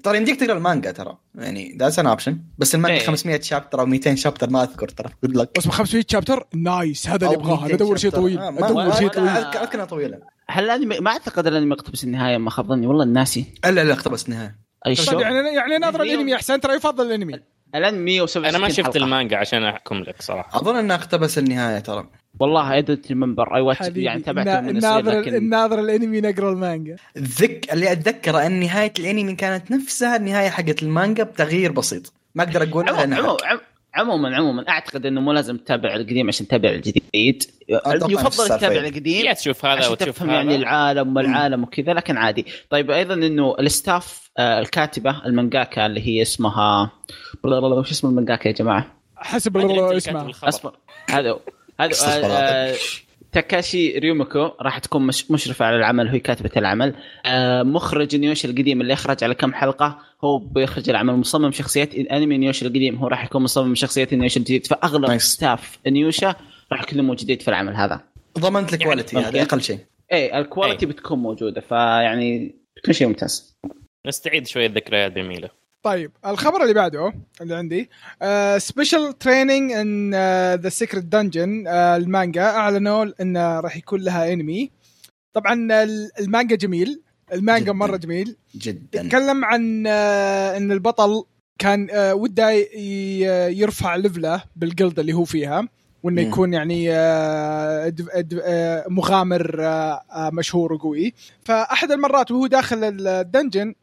ترى يمديك تقرأ المانجا ترى. يعني that's an option بس المانجا إيه. 500 chapter أو 200 chapter ما أذكر ترى. good لك اسمه 500 chapter nice هذا اللي ابغاه أنا ادور شيء طويل. ادور شيء طويل. اذكر طويلة. هل الانمي ما أعتقد الانمي يقتبس النهاية ما خاب ظني والله الناسي إلا لا اقتبس النهاية. أي طيب شو يعني يعني ناظر الأنمي أحسن. ترى يفضل الأنمي. الآن 167 أنا ما شفت حلقة. المانجا عشان أحكم لك صراحة. أظن انها أقتبس النهاية ترى. والله I don't remember I watch يعني تابعت الناظر لكن الناظر الانمي نقرأ المانجا. ذك اللي أتذكره إن نهاية الانمي كانت نفسها النهاية حقت المانجا بتغيير بسيط. ما أقدر أقول عموما لانها عموما عموما عموما أعتقد إنه مو لازم تتابع القديم عشان تتابع الجديد. يفضل تتابع يعني. القديم يا تشوف هذا عشان وتشوف تفهم هذا. يعني العالم والعالم وكذا لكن عادي. طيب أيضا إنه ال staff آه، الكاتبة المانجاكا اللي هي اسمها وش اسم المانجاكا يا جماعة؟ حسب ما أدري أنت اللي اسمه كاتب الخبر. اصبر هذا هذا آه، تاكاهاشي روميكو راح تكون مش مشرفة على العمل وهي كاتبه العمل. آه، مخرج اينوياشا القديم اللي اخرج على كم حلقة هو بيخرج العمل. مصمم شخصيات انمي اينوياشا القديم هو راح يكون مصمم شخصيات اينوياشا الجديد. فأغلب nice. staff اينوياشا راح يكونوا موجودين في العمل هذا. ضمنت ال quality يعني هذا أقل شيء. إيه ال quality بتكون موجودة فيعني بتكون شيء ممتاز. نستعيد شوية ذكريات جميلة. طيب الخبر اللي بعده اللي عندي Special Training in the Secret Dungeon المانجا. أعلنوا إن راح يكون لها انمي طبعا ال- المانجا جميل. المانجا جداً. مرة جميل. جدا. يتكلم عن آه، إن البطل كان آه، وده يرفع level ه بال guild اللي هو فيها وإنه. يكون يعني آه، مغامر مشهور وقوي. فأحد المرات وهو داخل ال dungeon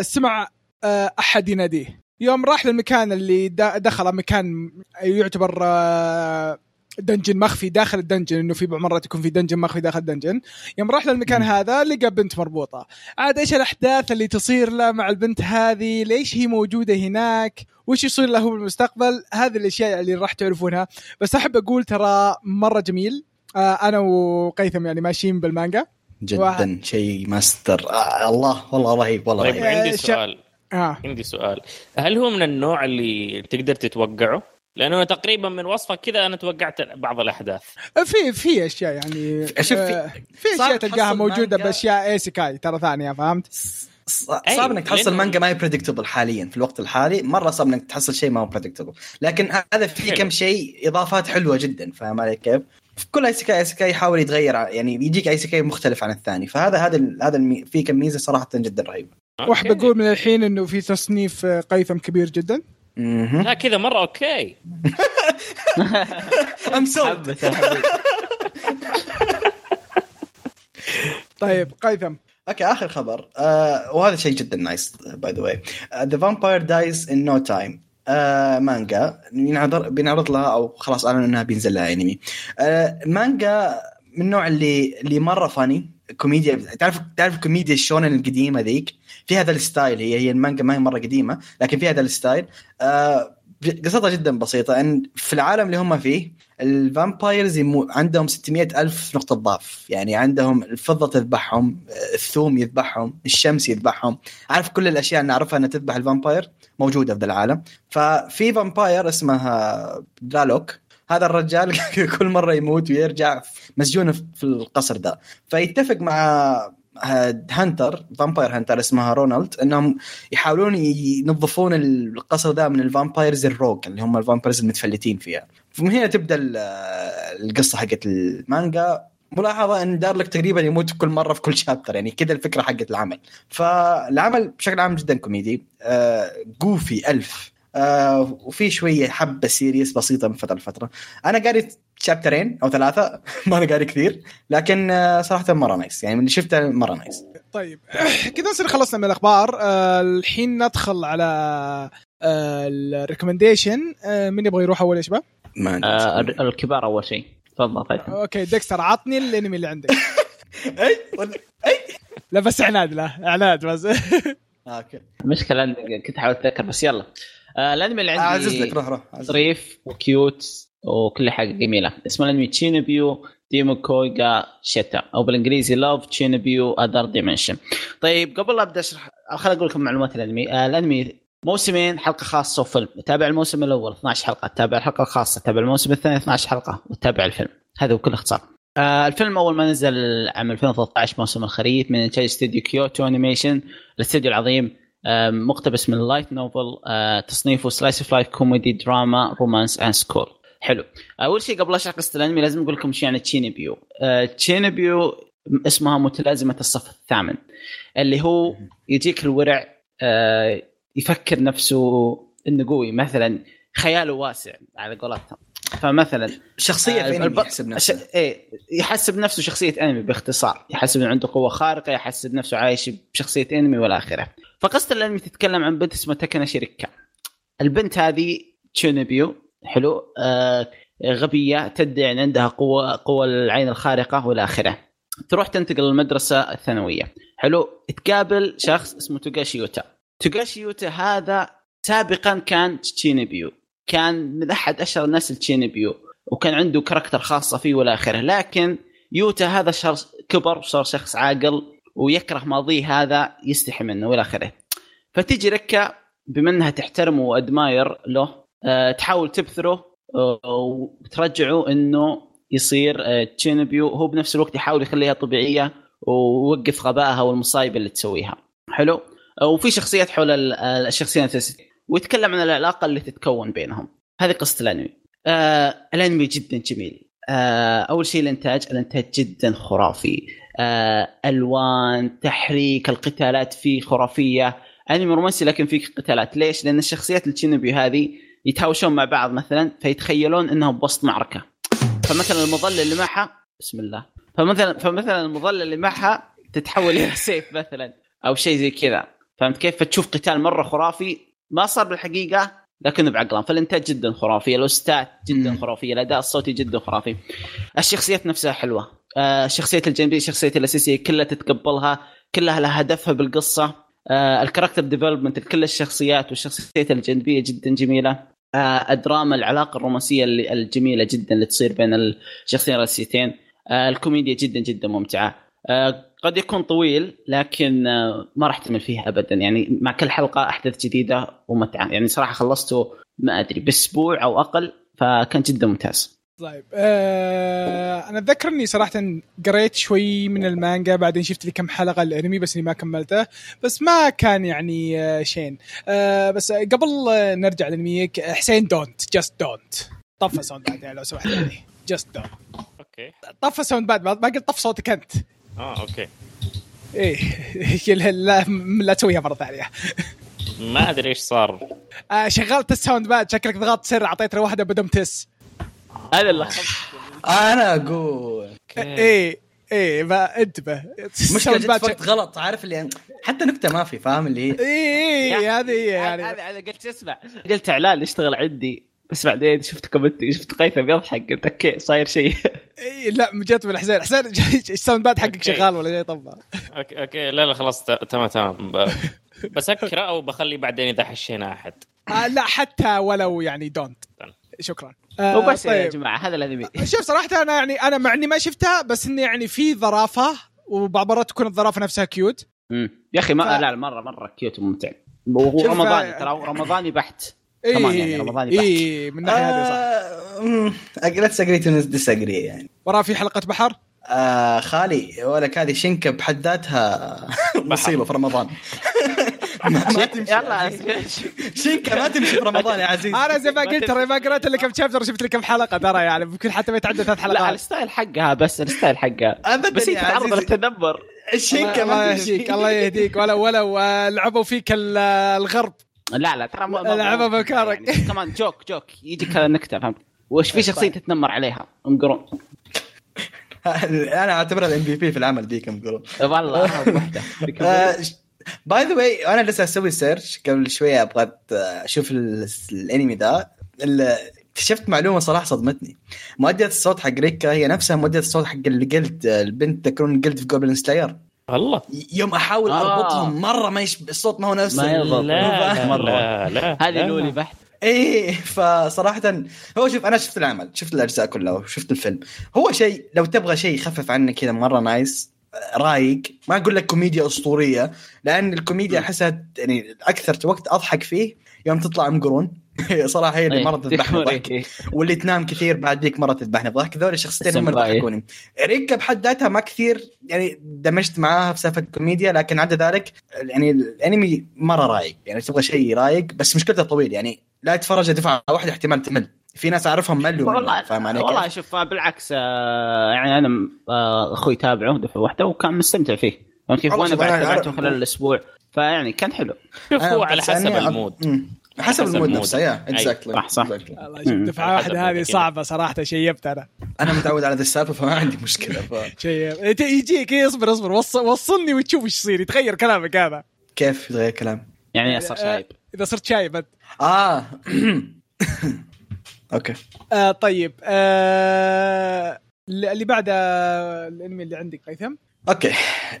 سمع أحد يناديه. يوم راح للمكان اللي دا- دخل مكان يعتبر آه، dungeon مخفي داخل ال dungeon إنه في بعض مرات يكون في dungeon مخفي داخل ال dungeon. يوم راح للمكان. هذا لقى بنت مربوطة. عاد إيش الأحداث اللي تصير له مع البنت هذه؟ ليش هي موجودة هناك؟ وش يصير له بالمستقبل؟ هذه الأشياء اللي راح تعرفونها. بس أحب أقول ترى مرة جميل. آه أنا وقيثم يعني ماشيين بالمانجا. جدا. شيء ماستر. آه الله والله رهيب والله طيب رهيب. آه، عندي سؤال. آه عندي سؤال هل هو من النوع اللي تقدر تتوقعه؟ لأنه تقريبا من وصفك كذا أنا توقعت بعض الأحداث في في أشياء يعني شوف في- آه، في أشياء تلقاها موجودة مانجا- بأشياء ايسيكاي ترى ثانية فهمت؟ صعب إنك تحصل مانجا ما هي predictable حاليا في الوقت الحالي مرة صعب إنك تحصل شيء ما هو predictable لكن هذا في. كم شيء إضافات حلوة جدا فاهم علي كيف؟ في كل ايسيكاي ايسيكاي يحاول يتغير يعني يجيك ايسيكاي مختلف عن الثاني فهذا هذا هذا. في كم ميزة صراحة جدا رهيبة واحد. بقول من الحين إنه في تصنيف قيثم كبير جدا. لا كذا مرة okay. ام. طيب قيثم. okay آخر خبر. آه وهذا شيء جدا nice by the way The Vampire Dies in No Time مانجا. ينعرض بينعرض لها أو خلاص أعلنوا إنها بينزل لها انمي آه مانجا من النوع اللي اللي مرة funny كوميديا تعرف تعرف كوميديا الشونن القديمة ذيك؟ في هذا ال style هي هي المانجا ما هي مرة قديمة لكن في هذا ال style. آه قصتها جدا بسيطة. ان في العالم اللي هم فيه ال vampires يمو... عندهم 600 ألف نقطة ضعف. يعني عندهم الفضة تذبحهم الثوم يذبحهم الشمس يذبحهم. عارف كل الأشياء اللي نعرفها أنها تذبح ال vampire موجودة في ذا العالم. ففي vampire اسمه درالوك هذا الرجال كل مرة يموت ويرجع مسجون في القصر ده. فيتفق مع hunter vampire hunter اسمها رونالد إنهم يحاولون ينظفون القصر ده من ال vampires ال rogue اللي هم ال vampires المتفلتين فيها. فمن هنا تبدأ ال- القصة حقت المانجا. ملاحظة إن درالوك تقريبا يموت كل مرة في كل chapter يعني كذا الفكرة حقت العمل. فالعمل بشكل عام جدا كوميدي. آه جوفي ألف آه وفي شوية حبة serious بسيطة من فترة لفترة. أنا قاري chapter ين أو ثلاثة ما أنا قاري كثير لكن آه صراحة مرة nice يعني من اللي شفته مرة nice طيب كذا نصير خلصنا من الأخبار. آه الحين ندخل على آه ال recommendation آه مين يبغى يروح أول يا شباب؟ ما عندي آه، الكبار أول شيء. تفضل قيثم okay ديكستر عطني الأنمي اللي عندك. أي؟ ولا- أي؟ لا بس عناد لا عناد بس. okay. المشكلة إني كنت أحاول أتذكر بس يلا. آه، الأنمي اللي أعزز عندي لك روح روح. ظريف و cute وكل حاجة جميلة. اسمه الأنمي تشينوبيو ديمو كويغا شتا أو بالإنجليزي Love تشينوبيو Other Delusions طيب قبل لا أبدأ أشرح خليني أقول لكم معلومات الأنمي. آه الأنمي موسمين حلقة خاصة وفيلم. تابع الموسم الأول 12 حلقة. تابع الحلقة الخاصة تابع الموسم الثاني 12 حلقة. وتابع الفيلم. هذا بكل اختصار. آه الفيلم أول ما نزل عام 2013 موسم الخريف من إنتاج استوديو كيوتو انيميشن الاستوديو العظيم مقتبس من ال light novel تصنيفه slice of life comedy drama romance and school حلو. أول شيء قبل أشرح قصة الأنمي لازم أقول لكم إيش يعني تشينيبيو آه تشينيبيو اسمها متلازمة الصف الثامن اللي هو يجيك الورع يفكر نفسه إنه قوي. مثلا خياله واسع على قولتهم. فمثلا شخصية في آه، الب- يحسب نفسه. ش- إيه يحسب نفسه شخصية أنمي باختصار. يحسب إنه عنده قوة خارقة يحسب نفسه عايش بشخصية أنمي والى آخره. فقصة الأنمي تتكلم عن بنت اسمها تاكانا شيريكا. البنت هذه تشونيبيو حلو آه غبية تدعي إن عندها قوة قوة العين الخارقة والى آخره. تروح تنتقل للمدرسة الثانوية. حلو تقابل شخص اسمه توغاشي يوتا. توغاشي يوتا هذا سابقا كان تشينيبيو كان من أحد أشهر الناس التشينيبيو وكان عنده character خاصة فيه والى آخره. لكن يوتا هذا شخص كبر وصار شخص عاقل ويكره ماضيه هذا يستحي منه والى آخره. فتيجي ريكا بما انها تحترمه وأدماير له آه، تحاول تبثره آه، وترجعه إنه يصير آه، تشينبيو. هو بنفس الوقت يحاول يخليها طبيعية ويوقف غبائها والمصايب اللي تسويها. حلو؟ وفي شخصيات حول ال- الشخصية الاساسيه ويتكلم عن العلاقة اللي تتكون بينهم. هذه قصة الأنمي. آه الأنمي جدا جميل. آه أول شيء الإنتاج الإنتاج جدا خرافي. ألوان تحريك القتالات فيه خرافية. انمي رومانسي لكن فيه قتالات. ليش؟ لأن الشخصيات التشينوبي هذه يتهاوشون مع بعض مثلا فيتخيلون إنهم بوسط معركة. فمثلا المظلة اللي معها بسم الله. فمثلا فمثلا المظلة اللي معها تتحول إلى سيف مثلا أو شيء زي كذا. فهمت كيف؟ فتشوف قتال مرة خرافي. ما صار بالحقيقة لكنه بعقلان فالإنتاج جدا خرافي الأستاذ جدا. خرافيه الأداء الصوتي جدا خرافي. الشخصيات نفسها حلوة. آه، الشخصيه الجانبيه الشخصيه الأساسية كلها تتقبلها كلها لها هدفها بالقصة. آه، ال character development لكل الشخصيات والشخصيات الجانبية جدا جميلة. آه، الدراما العلاقة الرومانسية الجميلة جدا اللي تصير بين الشخصيتين الرئيسيتين. آه، الكوميديا جدا جدا ممتعة. قد يكون طويل لكن آه ما راح تمل فيه ابدا. يعني مع كل حلقة احداث جديدة ومتعة. يعني صراحة خلصته ما أدري بأسبوع أو أقل فكان جدا ممتاز. طيب آه أنا أتذكر إني صراحة قريت شوي من المانجا بعدين شفت لي كم حلقة الأنمي بس إني ما كملته. بس ما كان يعني آه شين. آه بس قبل آه نرجع للانمي حسين don't just don't طفى sound بعد يعني لو سمحت يعني. just don't okay. طفى ساوند بعد ما قلت طف صوتك أنت. آه okay. إيه لا لا تسويها مرة ثانية. ما أدري إيش صار. آه شغلت ال soundpad شكلك ضغطت سر أعطيت واحدة بدون تحس. هذا اللي أنا أقول. إيه إيه ما انتبه. مشكلة جت وقت غلط عارف اللي حتى نكتة ما في فاهم اللي هي؟ إيه إيه هذه هي يعني. هذا هذا قلت اسمع. قلت إعلان يشتغل عندي. بس بعدين شفت comment شفت قيثم يضحك قلت okay صاير شيء. إيه لا جت من حسين حسين ال soundpad حقك. شغال ولا جاي طبع؟ okay okay لا لا خلاص تمام تمام. بسكره أو بخلي بعدين إذا حشينا أحد. آه لا حتى ولو يعني don't شكرا. آه وبس يا طيب. جماعة هذا الانمي شوف صراحة أنا يعني أنا مع إني ما شفتها بس إني يعني في ظرافة وبعض المرات تكون الظرافة نفسها cute. يا أخي ما ف- لا مرة مرة cute وممتع. ورمضاني آه، ترى رمضاني بحت إيه كمان يعني رمضاني بحت. إيه من الناحيه هذه صح. let's agree to disagree يعني. وراه في حلقة بحر؟ آه خالي ولك هذه شنكة بحد ذاتها مصيبة في رمضان. ما ما تمشي. يلا شنكة ما تمشي في رمضان يا عزيز. أنا زي ما قلت ترى ما قريت إلا كم chapter شفت لي كم حلقة ترى يعني ممكن حتى ما يتعدى ثلاث لا حلقات ال style حقها بس ال style حقها. ابدا بس هي تتعرض للتنمر الشنكة الله ما تمشي. يهديك الله يهديك. ولو ولو آه، لعبوا فيك ال- الغرب. لا لا ترى ما- لعبها بمكانك. يعني كمان joke joke يجي كذا نكته فهمت؟ وش في شخصية تتنمر عليها؟ ام قرون أنا أعتبرها ال MVP في العمل دي كم يقولون والله by the way أنا لسه أسوي search قبل شوية أبغى أشوف ال- الأنمي ذا. اكتشفت معلومة صراحة صدمتني. مؤدية الصوت حق ريكا هي نفسها مؤدية الصوت حق ال guild البنت تكون ال guild في Goblin Slayer والله يوم أحاول آه. اربطهم مرة ما يشب... الصوت ما هو نفس ما يضبط. لا لا. لا, لا هذه. loli بحت إيه فصراحة هو شوف أنا شفت العمل شفت الأجزاء كلها وشفت الفيلم هو شيء لو تبغى شيء يخفف عنك كذا مرة nice رايق ما أقول لك كوميديا أسطورية لأن الكوميديا أحسها يعني أكثر وقت أضحك فيه يوم تطلع ام قرون صراحة هي اللي إيه، مرة تذبحني ضحك. إيه. واللي تنام كثير بعد ذيك مرة تذبحني ضحك. ذول الشخصيتين هم اللي إيه. ضحكوني. ريكا بحد ذاتها ما كثير يعني دمجت معاها في سالفة الكوميديا لكن عدا ذلك يعني الأنمي مرة رايق. يعني تبغى شيء رايق بس مشكلته طويل. يعني لا تتفرج دفعة واحدة احتمال تمل. في ناس أعرفهم ملوا والله فاهم علي والله؟ شوف بالعكس آه، يعني أنا آه، أخوي تابعه دفعة واحدة وكان مستمتع فيه. فهمت كيف وأنا بعد تابعته خلال الأسبوع. فيعني كان حلو. شوف هو على حسب ال mood. حسب ال mood. نفسه yeah exactly صح، صح. شوف. دفعة واحدة هذه. صعبة صراحة شيبت أنا أنا متعود على ذا السالفه فما عندي مشكلة ف... شيب يجيك إيه، اصبر اصبر. وص- وصلني وتشوف إيش يصير يتغير كلامك هذا. كيف يتغير كلام؟ يعني صار شايب. إذا صرت شايب. انت آه. أوكي. آه طيب. آه اللي بعد الأنمي اللي عندك قيثم okay.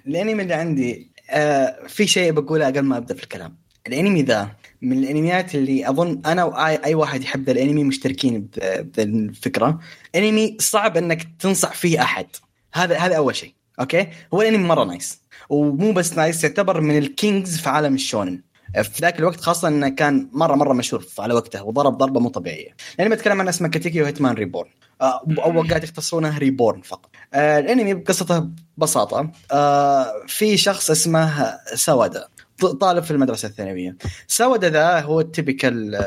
الأنمي اللي عندي آه في شيء بقوله قبل ما أبدأ في الكلام. الأنمي ذا من الانميات اللي أظن أنا وأي أي واحد يحب الانمي مشتركين بذا الفكرة انمي صعب إنك تنصح فيه أحد. هذا هذا أول شيء. okay؟ هو الانمي مرة nice. ومو بس نايس يعتبر من ال kings في عالم ال shonen. في ذاك الوقت خاصة إنه كان مره مرة مشهور على وقته. وضرب ضربة مو طبيعية. الانمي بتكلم عن اسمه Katekyo Hitman Reborn. آه، أوقات يختصرونه Reborn فقط. آه، الانمي بقصته ببساطة. آه، في شخص اسمه سوادا. طالب في المدرسة الثانوية. سوادا ذا هو ال typical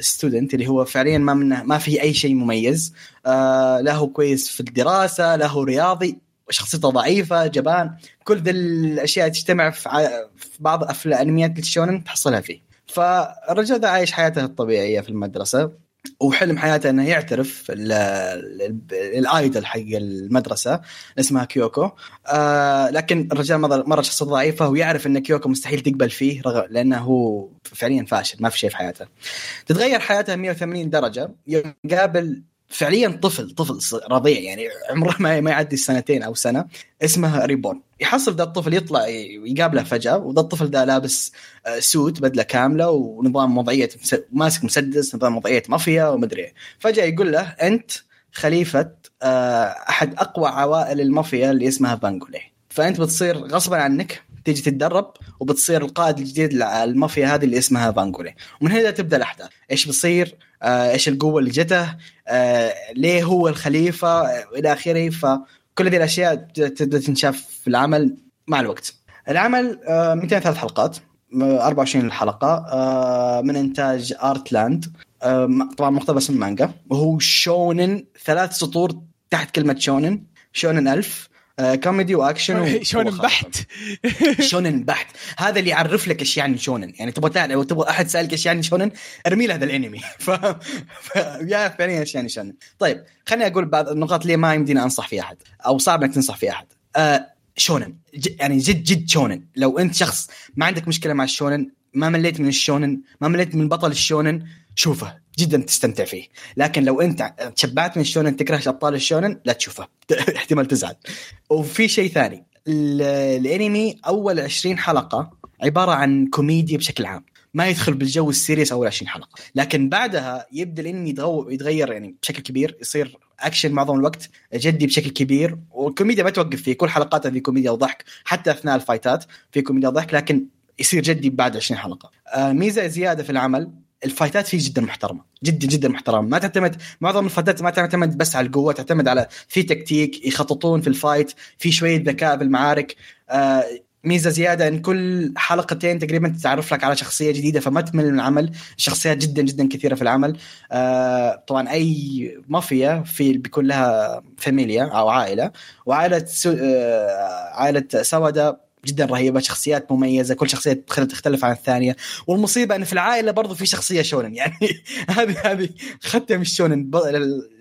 student اللي هو فعليا ما منه ما في أي شيء مميز. آه، لا هو كويس في الدراسة لا هو رياضي شخصيته ضعيفة جبان. كل ذي الأشياء تجتمع في, في بعض أفلام أنميات ال shonen تحصلها فيه. فالرجل ذا عايش حياته الطبيعية في المدرسة. وحلم حياته إنه يعترف ال- ال- ال idol حق المدرسة اسمها كيوكو. آه لكن الرجال مره شخصيته ضعيفه ويعرف إن كيوكو مستحيل تقبل فيه رغم لأنه هو فعليا فاشل ما في شيء في حياته. تتغير حياته 180 درجة يقابل فعليا طفل طفل رضيع يعني عمره ما يعدي سنتين أو سنة اسمه ريبورن. يحصل ذا الطفل يطلع يقابله فجأة وذا الطفل ده لابس آه، suit بدلة كاملة ونظام وضعية ماسك مسدس نظام وضعية مافيا ومدري إيه. فجأة يقول له أنت خليفة آه، أحد أقوى عوائل المافيا اللي اسمها فانجولي فأنت بتصير غصبا عنك تيجي تتدرب وبتصير القائد الجديد للمافيا هذه اللي اسمها فانجولي ومن هنا تبدأ الأحداث. إيش بيصير؟ آه إيش القوة اللي جته؟ ليه هو الخليفة؟ إلى آخره. فكل هذه الأشياء تبدأ تنشاف في العمل مع الوقت. العمل آه 203 حلقات 24 حلقة آه من إنتاج ارتلاند آه طبعا مقتبس من مانجا وهو شونن ثلاث سطور تحت كلمة شونن شونن ألف. آه كوميدي وأكشن شونن بحت. شونن بحت. هذا اللي يعرف لك إيش يعني شونن. يعني تبغى تعرف لو تبغى أحد سالك إيش يعني شونن ارمي له هذا الانمي. ف... ف... يعرف فعليا إيش يعني شونن. طيب خليني أقول بعض النقاط اللي ما يمدينا أنصح فيها أحد أو صعب إنك تنصح فيها أحد. آه شونن. ج... يعني جد جد شونن. لو أنت شخص ما عندك مشكلة مع الشونن ما مليت من الشونن ما مليت من بطل الشونن شوفه. جدا تستمتع فيه. لكن لو أنت تشبعت من الشونن تكره أبطال الشونن لا تشوفه. احتمال تزعل. وفي شيء ثاني. الأنمي أول 20 حلقة عبارة عن كوميديا بشكل عام. ما يدخل بالجو ال serious أول 20 حلقة. لكن بعدها يبدأ الأنمي يتغير يعني بشكل كبير. يصير أكشن معظم الوقت جدي بشكل كبير. والكوميديا ما توقف فيه. كل حلقاتها في كوميديا وضحك. حتى أثناء الفايتات في كوميديا وضحك. لكن يصير جدي بعد 20 حلقة. آه ميزة زيادة في العمل. الفايتات فيه جدا محترمة جدا جدا محترمة. ما تعتمد معظم الفايتات ما تعتمد بس على القوة تعتمد على في تكتيك يخططون في ال fight في شوية ذكاء في المعارك آه ميزة زيادة إن كل حلقتين تقريبا تتعرف لك على شخصية جديدة فما تمل من العمل. الشخصيات جدا جدا كثيرة في العمل. آه طبعا أي مافيا في بيكون لها famiglia أو عائلة. وعائلة سو... آه عائلة سودا جدا رهيبة شخصيات مميزة كل شخصية تختلف عن الثانية. والمصيبة إن في العائلة برضو في شخصية شونن يعني هذه هذه من الشونن.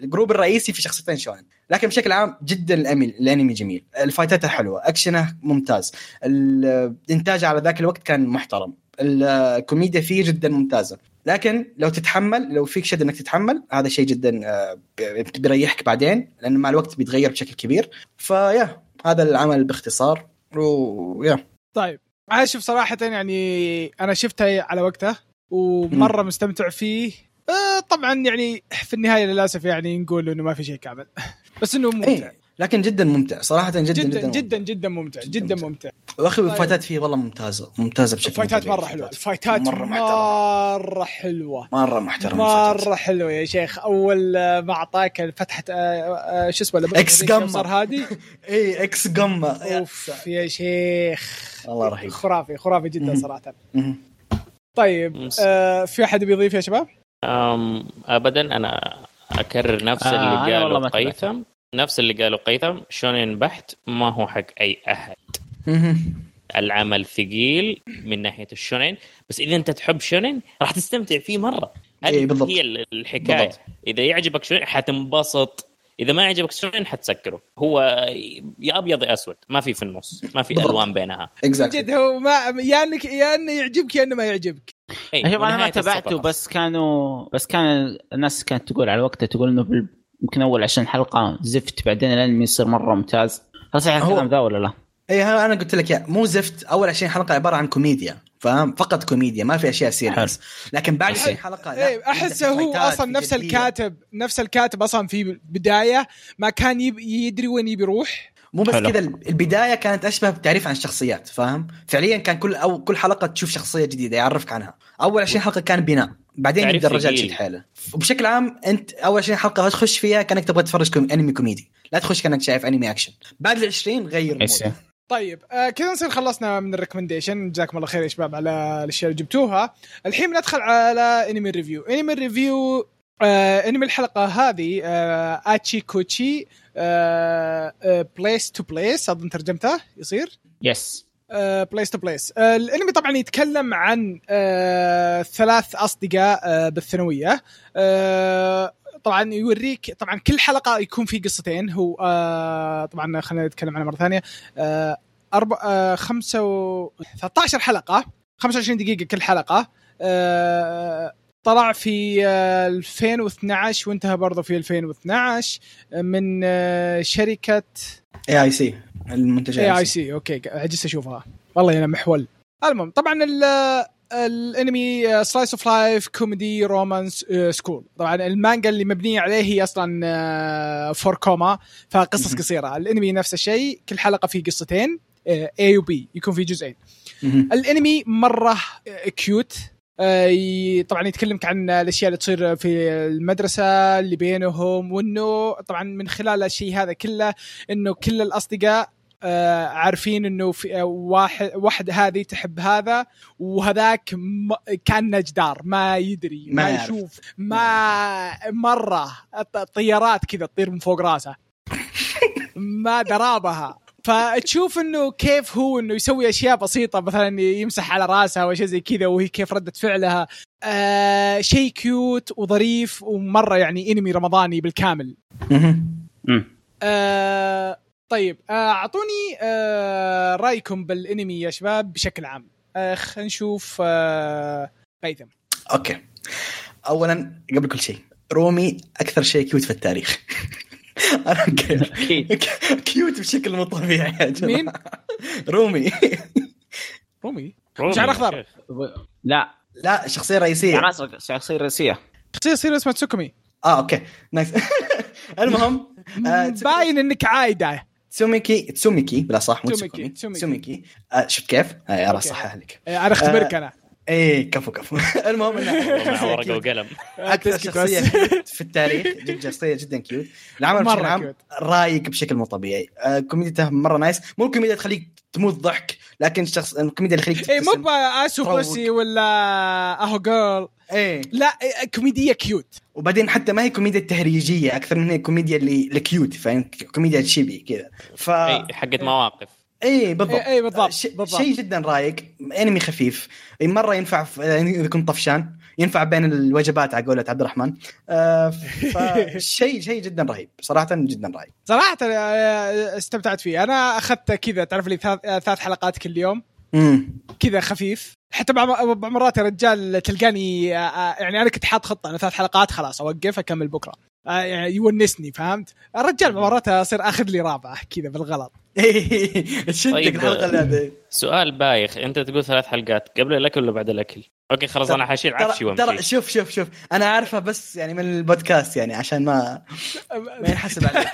الجروب الرئيسي في شخصيتين شونن. لكن بشكل عام جدا الانمي الأنمي جميل. الفايتات حلوة أكشنه ممتاز. الإنتاج على ذاك الوقت كان محترم. الكوميديا فيه جدا ممتازة. لكن لو تتحمل لو فيك شد إنك تتحمل هذا شيء جدا بيريحك بعدين لأن مع الوقت بيتغير بشكل كبير. فيا هذا العمل باختصار. ويا طيب أنا شوف صراحة يعني أنا شفته على وقته ومرة م. مستمتع فيه آه طبعا يعني في النهاية للأسف يعني نقول إنه ما في شيء كامل بس إنه ممتع إيه. لكن جدا ممتع. صراحة جدا جدا جدا جدا جدا ممتع جدا ممتع. واخي الفايتات فيه والله ممتازة ممتازة بشكل الفايتات مرة حلوة. الفايتات مرة, مرة حلوة. مرة محترمة مرة حلوة يا شيخ. أول ما أعطاك فتحه شو اسمه إكس جاما صار هادي. إي إكس جاما أوف يا شيخ. والله رهيب خرافي خرافي جدا صراحة. طيب آه في أحد بيضيف يا شباب؟ ابدا أنا أكرر نفس آه، اللي قاله قيثم نفس اللي قاله قيثم شونين بحت ما هو حق أي أحد. العمل ثقيل من ناحية الشونين بس إذا أنت تحب شونين راح تستمتع فيه مرة. إيه، هذه بالضبط. هي الحكاية. بالضبط. إذا يعجبك شونين حتنبسط. إذا ما يعجبك شونين حتسكره. هو يا أبيض يا أسود. ما في في النص. ما في. ألوان بينها. جد exactly هو ما يا انك يا إنه يعجبك يا إنه ما يعجبك. إيه، شوف أنا ما تابعته. بس كانوا بس كان الناس كانت تقول على وقته تقول إنه يمكن أول 20 حلقة زفت بعدين الانمي يصير مرة ممتاز. هل صحيح الكلام ذا ولا لا؟ اي أنا قلت لك يا مو زفت. أول 20 حلقة عبارة عن كوميديا فاهم؟ فقط كوميديا ما في أشياء serious لكن بعد okay. 20 حلقة لا إيه احسه في هو أصلا نفس. الكاتب نفس الكاتب أصلا في بداية ما كان يب يدري وين يبي يروح. مو بس. كذا البداية كانت أشبه بتعريف عن الشخصيات فاهم؟ فعليا كان كل أو كل حلقة تشوف شخصية جديدة يعرفك عنها. أول 20 حلقة كان بناء بعدين يبدا الرجال. يشد حيله. وبشكل عام أنت أول 20 حلقة تخش فيها كأنك تبغى تتفرج كوم أنمي كوميدي. لا تخش كأنك شايف أنمي أكشن. بعد ال 20 غير طيب آه كذا نصير خلصنا من ال recommendation. جزاكم الله خير يا شباب على الأشياء اللي جبتوها. الحين بندخل على أنمي review أنمي review آه أنمي الحلقة هذه آه آتشي كوتشي Place to Place اظن ترجمته؟ يصير؟ yes Place to Place الانمي طبعا يتكلم عن آه ثلاث أصدقاء آه بالثانوية. آه طبعا يوريك طبعا كل حلقة يكون في قصتين. هو طبعا خلينا نتكلم عنها مرة ثانية. أربع خمسة و 13 حلقة. 25 دقيقة كل حلقة. آه طلع في آه 2012 وانتهى برضه في 2012 من آه شركة اي اي سي المنتج اي اي سي أوكي عجزت أشوفها. والله أنا محول. المهم طبعا ال الأنمي slice of life comedy romance school طبعا المانجا اللي مبنيه عليه هي أصلا four koma فقصص. قصيرة. الأنمي نفس الشيء كل حلقة فيه قصتين اي وبي يكون في جزئين. الأنمي مرة كيوت آه، طبعا يتكلمك عن الأشياء اللي تصير في المدرسة اللي بينهم وإنه طبعا من خلال الشيء هذا كله إنه كل الأصدقاء آه، عارفين إنه في آه، واحد واحد هذه تحب هذا وهذاك م- كان جدار ما يدري ما, ما. يشوف ما مرة الط- الطيارات كذا تطير من فوق راسه ما درابها فتشوف إنه كيف هو إنه يسوي أشياء بسيطة مثلا يمسح على راسها أو شيء زي كذا وهي كيف ردة فعلها. آه شيء cute وظريف ومرة يعني أنمي رمضاني بالكامل. آه طيب آه، أعطوني آه رأيكم بالأنمي يا شباب بشكل عام. آه خلينا نشوف آه قيثم. أوكي. اولا قبل كل شيء رومي أكثر شيء كيوت في التاريخ. أنا كيوت بشكل مو طبيعي يا جماعة. مين؟ رومي. رومي. شعر. شيخ. لا. لا شخصية رئيسية. شخصية رئيسية. شخصية يصير اسمها تسوكومي. آه أوكي. نايس المهم آه، باين إنك عايدة. تسوميكي تسوميكي بلا صح مو تسوميكي، تسوميكي. آه شفت كيف؟ آه. رأس صحح لك آه، أنا أختبرك أنا. إيه كفو كفو. المهم إنه ورقة وقلم. أكثر شخصية في التاريخ جد شخصية جدا cute العمل مرة بشكل عام. رايق بشكل مو طبيعي. آه كوميديته مرة nice مو الكوميديا تخليك تموت ضحك لكن الشخص الكوميديا اللي تخليك اي مو تروق. بوسي ولا Aho Girl إيه. لا إيه، كوميديا cute وبعدين حتى ما هي كوميديا تهريجية أكثر من هي كوميديا اللي ال cute فاهم؟ كوميديا chibi كذا. ف اي حقت مواقف. اي بالضبط. إي- إي بالضبط، ش... بالضبط. شيء جدا رايق. أنمي خفيف. مرة ينفع في... إذا كنت طفشان ينفع بين الوجبات على قولة عبد الرحمن. آه فشيء شيء جدا رهيب. صراحة جدا رايق. صراحة آه، استمتعت فيه. أنا اخذت كذا تعرف لي ثلاث آه، ثلاث حلقات كل يوم؟ كذا خفيف. حتى بعض مرات يا رجال تلقاني آه، يعني أنا كنت حاط خطة أنا ثلاث حلقات خلاص أوقف أكمل بكرة. يعني يونسني فهمت؟ الرجال مرات أصير آخذ لي رابعة كذا بالغلط. شدك طيب. الحلقة اللي هذه سؤال بايخ. أنت تقول ثلاث حلقات قبل الأكل ولا بعد الأكل؟ okay خلاص أنا حاشيل عفشي ترى ترى وامشي شوف شوف شوف. أنا عارفه بس يعني من البودكاست يعني عشان ما ما ينحسب عليك.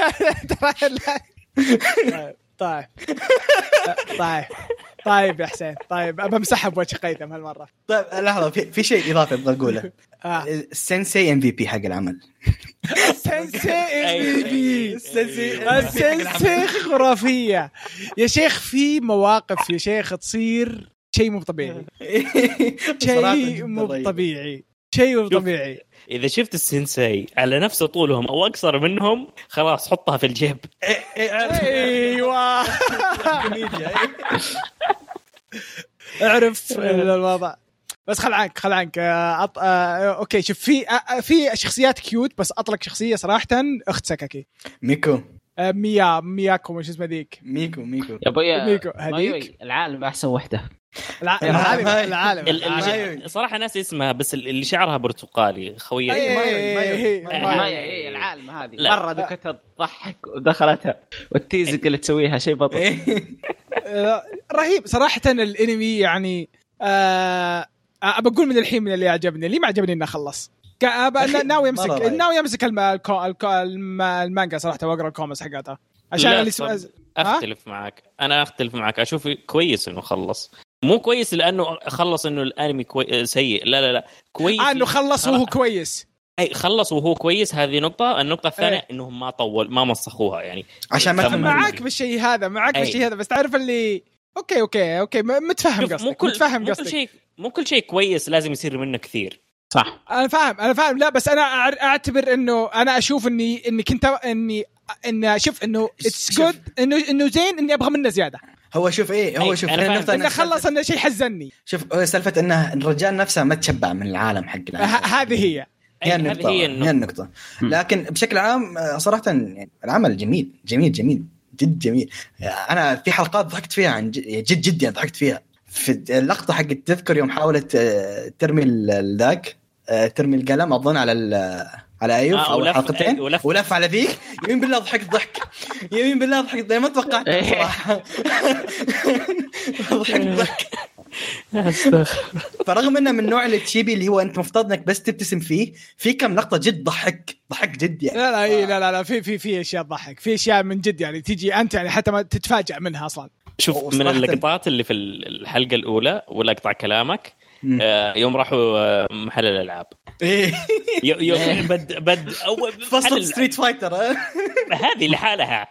ترى. طيب طيب. طيب. طيب يا حسين طيب بمسحها بوجه قيثم هالمره طيب لحظه في, في شيء اضافي أبغى اقوله آه. ال sensei MVP حق العمل sensei MVP ال sensei ال sensei خرافيه يا شيخ في مواقف يا شيخ تصير شيء مو طبيعي شيء مو. طبيعي شيء مو. طبيعي. إذا شفت ال sensei على نفس طولهم أو أقصر منهم خلاص حطها في الجيب. إيه، إيه،. أيوه. كوميديا أعرف الوضع. بس خل عنك خل عنك. أط... آه، okay شوف في آه، في شخصيات cute بس أطلق شخصية صراحة أخت سكاكي ميكو. آه، ميا مياكو وش اسمه ذيك؟ ميكو ميكو. يا أبوي ميكو، هذيك؟ العالم أحسن وحدة. العالم العالم. ال- العالم. ال- صراحة ناس اسمها بس ال- اللي شعرها برتقالي خويه إيه، ما- إيه، ما- إيه، إيه، العالم هذه. مرة ذكرتها تضحك ودخلتها. والتيزك اللي تسويها شيء بطل رهيب. صراحة الانمي يعني آه بقول من الحين من اللي عجبني. اللي ما عجبني إنه خلص. ناوي رهيب. ناوي الم- المانجا صراحة وأقرأ الكوميكس حقتها. عشان اللي. أختلف معك أنا أختلف معك أشوف كويس إنه خلص. مو كويس لأنه خلص إنه الأنمي كوي... سيء. لا لا لا. كويس آه إنه خلص وهو كويس. أي خلص وهو كويس هذه نقطة، النقطة الثانية إيه. إنهم ما طول ما مسخوها يعني. عشان ما معاك بالشيء هذا معاك أي. بالشيء هذا بس تعرف اللي okay okay okay متفهم شوف مو قصدك كل متفهم مو كل قصدك. شيء مو كل شيء كويس لازم يصير منه كثير. صح. أنا فاهم أنا فاهم. لا بس أنا أعتبر إنه أنا أشوف اني إني كنت اني إن أشوف إنه it's شوف. good انه إنه زين إني أبغى منه زيادة. هو شوف إيه هو أي، شوف أنا. النقطة انه خلص إنه شيء حزني. شوف هو سالفة انه الرجال نفسه ما تشبع من العالم حق ه- العالم. هذه هي. هي النقطة هي هي النقطة. النقطة لكن بشكل عام آه، صراحة يعني العمل جميل جميل جميل جد جميل. أنا في حلقات ضحكت فيها عن ج- جد جد يعني ضحكت فيها. في اللقطة حقت تذكر يوم حاولت آه، ترمي ذاك آه، ترمي القلم أظن على ال- على أيوب آه، أو ولف- حلقتين. ولف. ولف على ذيك. يمين بالله ضحكت ضحك. يمين بالله ضحكت ضحك. ما توقعت. صراحة ضحكت ضحك. فرغم إنه من النوع اللي تشيبي اللي هو أنت مفترض إنك بس تبتسم فيه في كم لقطة جد ضحك. ضحك جد يعني. لا لا إيه لا لا لا في في في أشياء تضحك في أشياء من جد يعني تيجي أنت يعني حتى ما تتفاجئ منها أصلا. شوف من اللقطات اللي في الحلقة الأولى ولا اقطع كلامك يوم راحوا آه، محل الألعاب. يو- يوم بد بد أول فصل Street Fighter؟ هذه لحالها.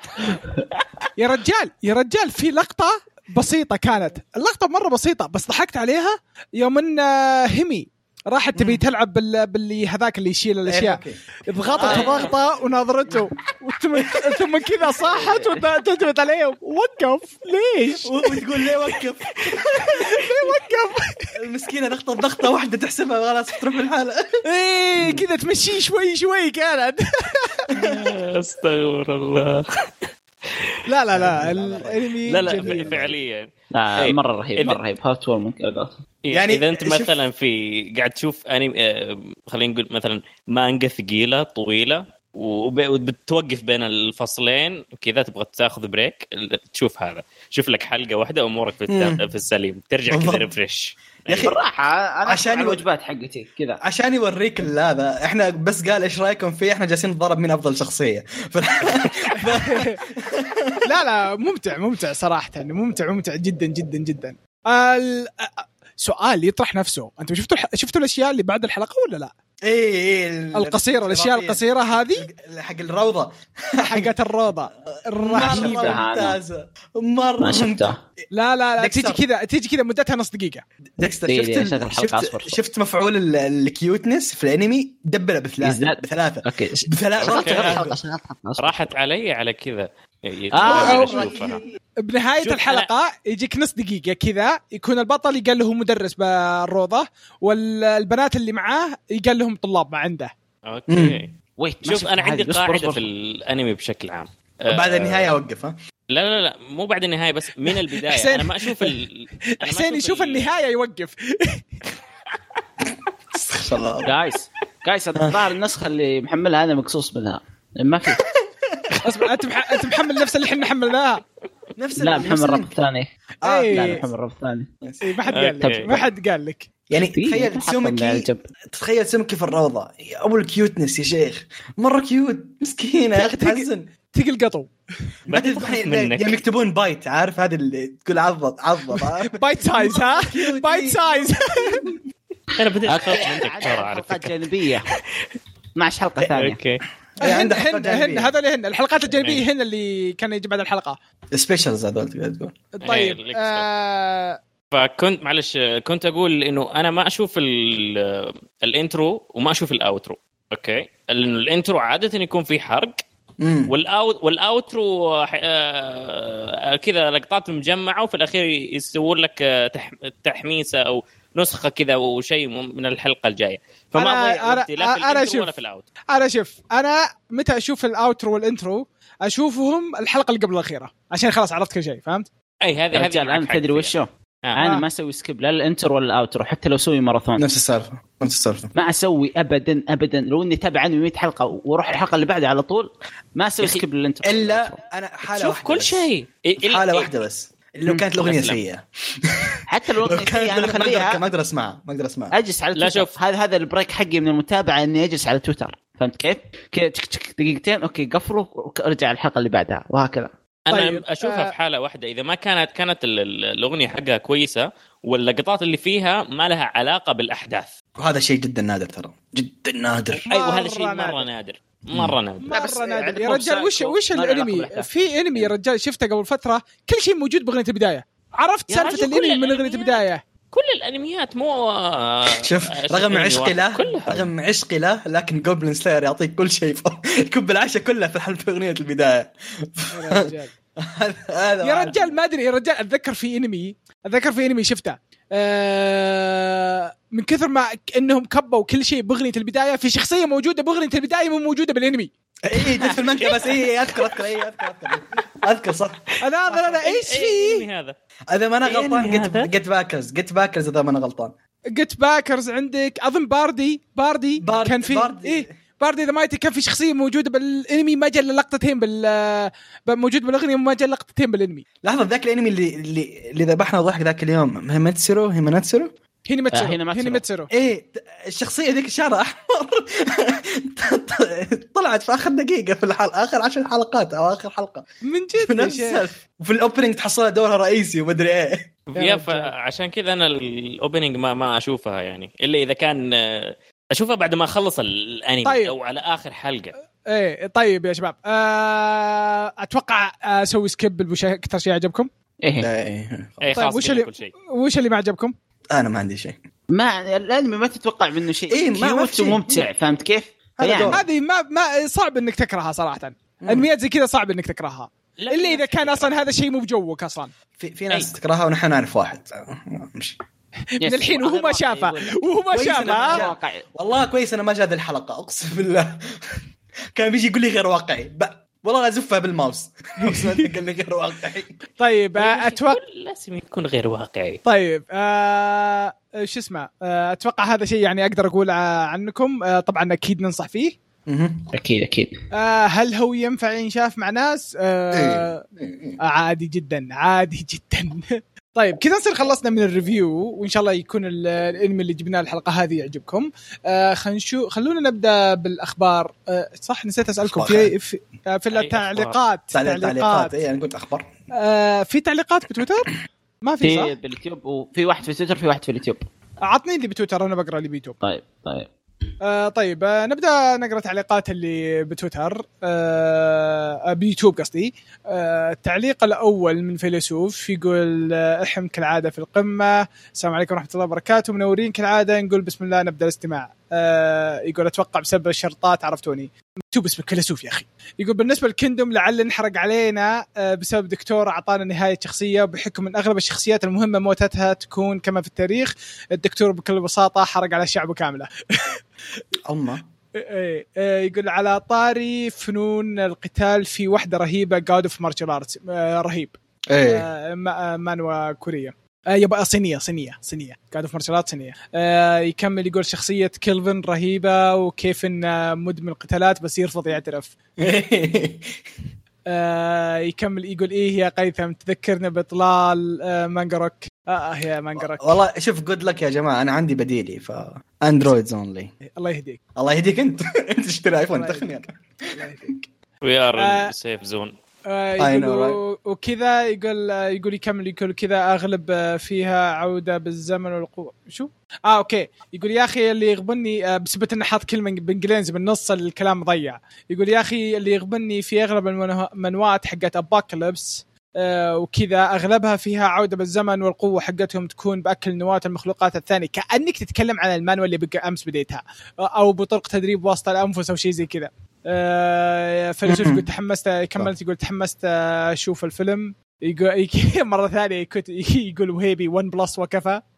يا رجال يا رجال في لقطة بسيطة كانت. اللقطة مرة بسيطة بس ضحكت عليها. يوم إن آه، هيمي راحت تبي تلعب بال... باللي هذاك اللي يشيل الأشياء. إيه، okay. ضغطت آه. ضغطه وناظرته. وثم ثم كذا صاحت وتلتفت عليه. وقف. ليش؟ وتقول ليه وقف؟ ليه وقف؟ المسكينة ضغطه ضغطه واحدة تحسبها خلاص تروح الحاله إيه كذا تمشيه شوي شوي كانت. أستغفر الله. لا لا لا الانمي لا لا جميل. فعليا. لا إيه. مرة رهيب مرة رهيب. heartwarming يعني يعني إذا أنت مثلا في قاعد تشوف أنمي آه، خلينا نقول مثلا مانجا ثقيلة طويلة وب- وبتوقف بين الفصلين وكذا تبغى تاخذ break تشوف هذا. شوف لك حلقة واحدة وأمورك في, السليم. ترجع كذا. refresh يا أخي بالراحة أنا عشان الوجبات حقتي كذا عشان يوريك ال- هذا إحنا بس قال إيش رأيكم فيه إحنا جالسين نتضارب مين أفضل شخصية ف... لا لا ممتع ممتع صراحة ممتع ممتع جدا جدا جدا ال... سؤال يطرح نفسه أنتم شفتوا. شفتوا الأشياء اللي بعد الحلقة ولا لا؟ إيه إيه ال- القصيرة الأشياء القصيرة هذه؟ حق الروضة. حقت الروضة. أنا. ممتازة. مرة ما شفتها. لا لا لا. تيجي كذا تيجي كذا مدتها نص دقيقة. ديكستر دي- شفت دي الحلقة أصفر. شفت, شفت مفعول ال- ال cuteness في الأنمي؟ دبله بثلاثة. بثلاثة. okay. بثلاثة. okay. بثلاثة. راحت علي على كذا. آه. أشوفها بنهاية شوف، الحلقة يجيك نص دقيقة كذا يكون البطل يقال له هو مدرس بالروضة والبنات اللي معاه يقال لهم طلاب ما عنده okay wait شوف أنا. عندي قاعدة. في الأنمي بشكل عام بعد آه، النهاية اوقف ها لا لا لا مو بعد النهاية بس من البداية حسين. أنا ما أشوف ال... أنا ما حسين أشوف يشوف ال- النهاية يوقف استغفر الله جايز جايز الظاهر النسخة اللي محملها أنا مقصوص منها ما في اصبر انت مح... انت محمل نفس اللي إحنا حملناها. نفس لا محمل الربط الثاني آه، إيه. لا محمل الربط الثاني إيه، ما حد قال لك. ما حد قال لك. يعني تخيل الجنب. تخيل تسوميكي في الروضة. يا أبو ال cuteness يا شيخ. مرة cute مسكينه يا أخي تحزن. تقي القطو. تخاف الحين منك. يوم يكتبون bite عارف؟ هذه اللي تقول عضض عضض؟ bite size ها؟ bite size أنا بديت أخاف منك ترى على فكرة. جانبية. 12 حلقة ثانية. okay. يعني هن هن هذول هن الحلقات الجانبية هن اللي كان يجي بعد الحلقة. specials هذول تقدر تقول. طيب اللي آه فكنت معلش كنت أقول إنه أنا ما أشوف ال- ال intro وما أشوف ال outro okay؟ لأنه ال intro عادة يكون في حرق. وال out وال outro آه، كذا لقطات مجمعة وفي الأخير يسوون لك آه، تح- تحميسة أو نسخة كذا وشيء من الحلقة الجاية. فما لا في أنا ال intro شوف. ولا في الأوت أنا شوف أنا متى أشوف ال outro وال intro أشوفهم الحلقة اللي قبل الأخيرة عشان خلاص عرفت كل شيء فهمت؟ أي هذه هذه رجال أنا تدري. وشو؟ آه. أنا ما أسوي skip لا ال intro ولا ال outro حتى لو أسوي ماراثون نفس السالفة نفس السالفة ما أسوي ابدا ابدا لو إني اتابع عنه 100 حلقة وأروح الحلقة اللي بعدها على طول ما أسوي skip لل intro إلا أنا حالة شوف واحدة كل بس. شيء إلا- حالة واحدة بس لو كانت الأغنية. سيئة. حتى لو الاغنيه كانت سيئة أنا ما أقدر اخليها ما أقدر أسمعها ما أقدر أسمعها. أجلس على لا تويتر شوف. هذا هذا ال break حقي من المتابعة إني أجلس على تويتر فهمت كيف؟ كذا تك تك دقيقتين okay قفله وارجع الحلقة اللي بعدها وهكذا. أنا طيب، أشوفها آه. في حالة واحدة. إذا ما كانت كانت ال- ال- الأغنية حقها كويسة واللقطات اللي فيها ما لها علاقة بالأحداث. وهذا شيء جدا نادر ترى. جدا نادر. أيوه هذا شيء مرة نادر. نادر. مرة نادر. مرة نادر. يا رجال وش وش الانمي. في انمي يا رجال شفته قبل فترة؟ كل شيء موجود باغنيه البداية. عرفت سالفة الانمي من اغنيه. البداية؟ كل الانميات مو شوف آه، رغم عشقي. له رغم عشقي له لكن جوبلin سلاير يعطيك كل شيء يكب العشاء كلها في الحلقة في أغنية البداية. يا رجال. ما أدري يا رجال أتذكر في انمي أتذكر في انمي شفته. آه من كثر ما إنهم كبوا كل شيء باغنيه البداية في شخصية موجودة باغنيه البداية مو موجودة بالانمي. اي جت في المانجا بس اي أذكر أذكر اي أذكر أذكر أذكر صح. أنا هذا أنا إيش إيه فيه الأنمي هذا. إذا ما أنا إيه غلطان جت؟ جت Backers Get Backers إذا ما أنا غلطان. Get Backers عندك. أظن Birdy Birdy Bird- كان في Birdy. Birdy the Mighty كان في شخصية موجودة بالانمي ما جاء إلا لقطتين بال موجود بالأغنية وما جاء لقطتين بالانمي. لحظة ذاك الانمي اللي اللي اللي ذبحنا ضحك ذاك اليوم Hinamatsuri Hinamatsuri Hinamatsuri آه، Hinamatsuri. إيه الشخصية ذيك شعرها أحمر. طلعت في آخر دقيقة في الحلقة آخر عشر حلقات أو آخر حلقة. من في جد يا نفس. وفي ال opening تحصلها دورها رئيسي ومدري إيه. يا. عشان كذا أنا ال opening ما ما أشوفها يعني. إلا إذا كان آه، أشوفها بعد ما أخلص الأنمي طيب. أو على آخر حلقة إيه طيب يا شباب آه أتوقع أسوي skip أكثر شيء عجبكم إيه إيه. اي طيب، خلاص وش اللي- كل شيء وش اللي ما عجبكم؟ أنا ما عندي شيء ما الأنمي ما تتوقع منه شيء إيه، كيوت. وممتع فهمت كيف؟ هذه ما ما صعب إنك تكرهها صراحة انميات زي كذا صعب إنك تكرهها لا، إلا إذا كان. أصلا هذا الشيء مو بجوك أصلا في, في ناس أي. تكرهها ونحن نعرف واحد امشي من الحين وهو ما شافها وهو ما واقعي. والله كويس أنا ما جاء ذي الحلقة أقسم بالله. كان بيجي يقول لي غير واقعي. ب... والله أزفها بالماوس. قال لي غير واقعي. طيب آه، أتوقع لازم يكون غير واقعي. طيب آه شو اسمه آه أتوقع هذا شيء يعني أقدر أقول عنكم. آه طبعا أكيد ننصح فيه. أكيد أكيد. آه هل هو ينفع ينشاف مع ناس؟ آه إيه. عادي جدا عادي جدا. طيب كذا نصير خلصنا من الريفيو وإن شاء الله يكون ال- الأنمي اللي جبناه الحلقة هذه يعجبكم. آه نشوف خلونا نبدأ بالأخبار. آه صح نسيت أسألكم. في في, آه في التعليقات تعليق- تعليقات. اي أنا قلت أخبار. آه في تعليقات بتويتر؟ ما في في صح؟ باليوتيوب وفي واحد في تويتر في واحد في اليوتيوب. عطني اللي بتويتر أنا بقرأ اللي بيوتيوب طيب طيب. آه طيب آه نبدأ نقرأ تعليقات اللي بتويتر آه بيوتيوب قصدي. آه التعليق الأول من فيلسوف يقول آه احم كالعادة في القمة. السلام عليكم ورحمة الله وبركاته. منورين كالعادة نقول بسم الله نبدأ الاستماع. آه يقول أتوقع بسبب الشرطات عرفتوني مكتوب اسمك فيلسوف يا أخي. يقول بالنسبة لل Kingdom لعل انحرق علينا آه، بسبب دكتور أعطانا نهاية شخصية بحكم إن أغلب الشخصيات المهمة موتتها تكون كما في التاريخ الدكتور بكل بساطة حرق على الشعب كاملة. الله. إيه إيه يقول على طاري فنون القتال في واحدة رهيبة God of Martial Arts رهيب. إيه. آه، آه، مانوا كورية. آه، يبقى صينية صينية صينية. God of Martial صينية. آه، يكمل يقول شخصية كيلفن رهيبة وكيف إنه مدمن قتالات بس يرفض يعترف. آه، يكمل يقول إيه يا قيثم تذكرنا بإطلال آه، مانجروك آه آه، يا مانجروك والله شوف جود لك يا جماعة. أنا عندي بديلي ف اندرويدز اونلي الله يهديك. الله يهديك أنت. أنت تشتري ايفون تخني. الله يهديك. وي. ار سيف زون يقول know, و- وكذا يقول آه، يقول يكمل يقول كذا أغلب آه، فيها عودة بالزمن والقوة. شو؟ آه أوكي. يقول يا أخي اللي يغبني آه، بسبب إنه حاط كلمة بالانجليزي بالنص الكلام مضيع يقول يا أخي اللي يغبني في أغلب المنوات حقت apocalypse آه وكذا أغلبها فيها عودة بالزمن والقوة حقتهم تكون بأكل نواة المخلوقات الثانية. كأنك تتكلم عن المانوا اللي أمس بديتها آه، أو بطرق تدريب وسط الأنفس أو شيء زي كذا. آه فيلسوف يقول تحمست كملت يقول تحمست أشوف الفيلم. يقول مرة ثانية يقول وهيبي 1 plus وكفى.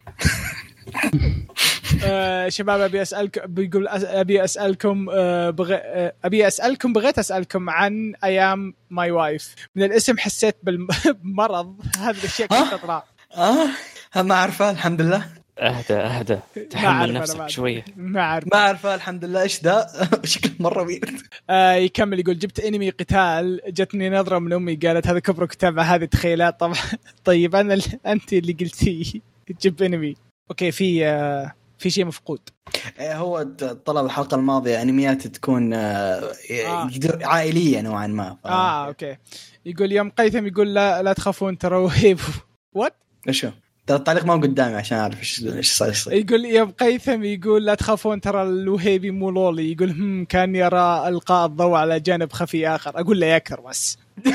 آه شباب أبي اسالك بيقول أبي أسألكم آه بغ... آه أبي أسألكم بغيت أسألكم عن أيام my wife من الاسم حسيت بالم- بمرض هذه الأشياء كلها تطلع. آه ما اعرفه الحمد لله. أهدى أهدى. تحمل نفسك. شوية. ما أعرف. ما اعرفه الحمد لله إيش ذا. شكله مرة ويرد آه يكمل يقول جبت انمي قتال جتني نظرة من أمي قالت هذا كبر كتابة هذه تخيلات. طبعا. طيب أنا ال- أنت اللي قلتي جيب انمي okay في آه في شيء مفقود. إيه، هو طلب الحلقة الماضية أنميات تكون آه، يقدر- عائلية نوعا ما. ف- آه okay. يقول يوم قيثم يقول لا لا تخافون ترى وهيب وات ترى التعليق ما هو قدامي عشان أعرف إيش إيش صار يصير يقول يوم قيثم يقول لا تخافون ترى الوهيبي مو لولي. يقول هم كان يرى ألقاء الضوء على جانب خفي آخر. أقول له يكثر بس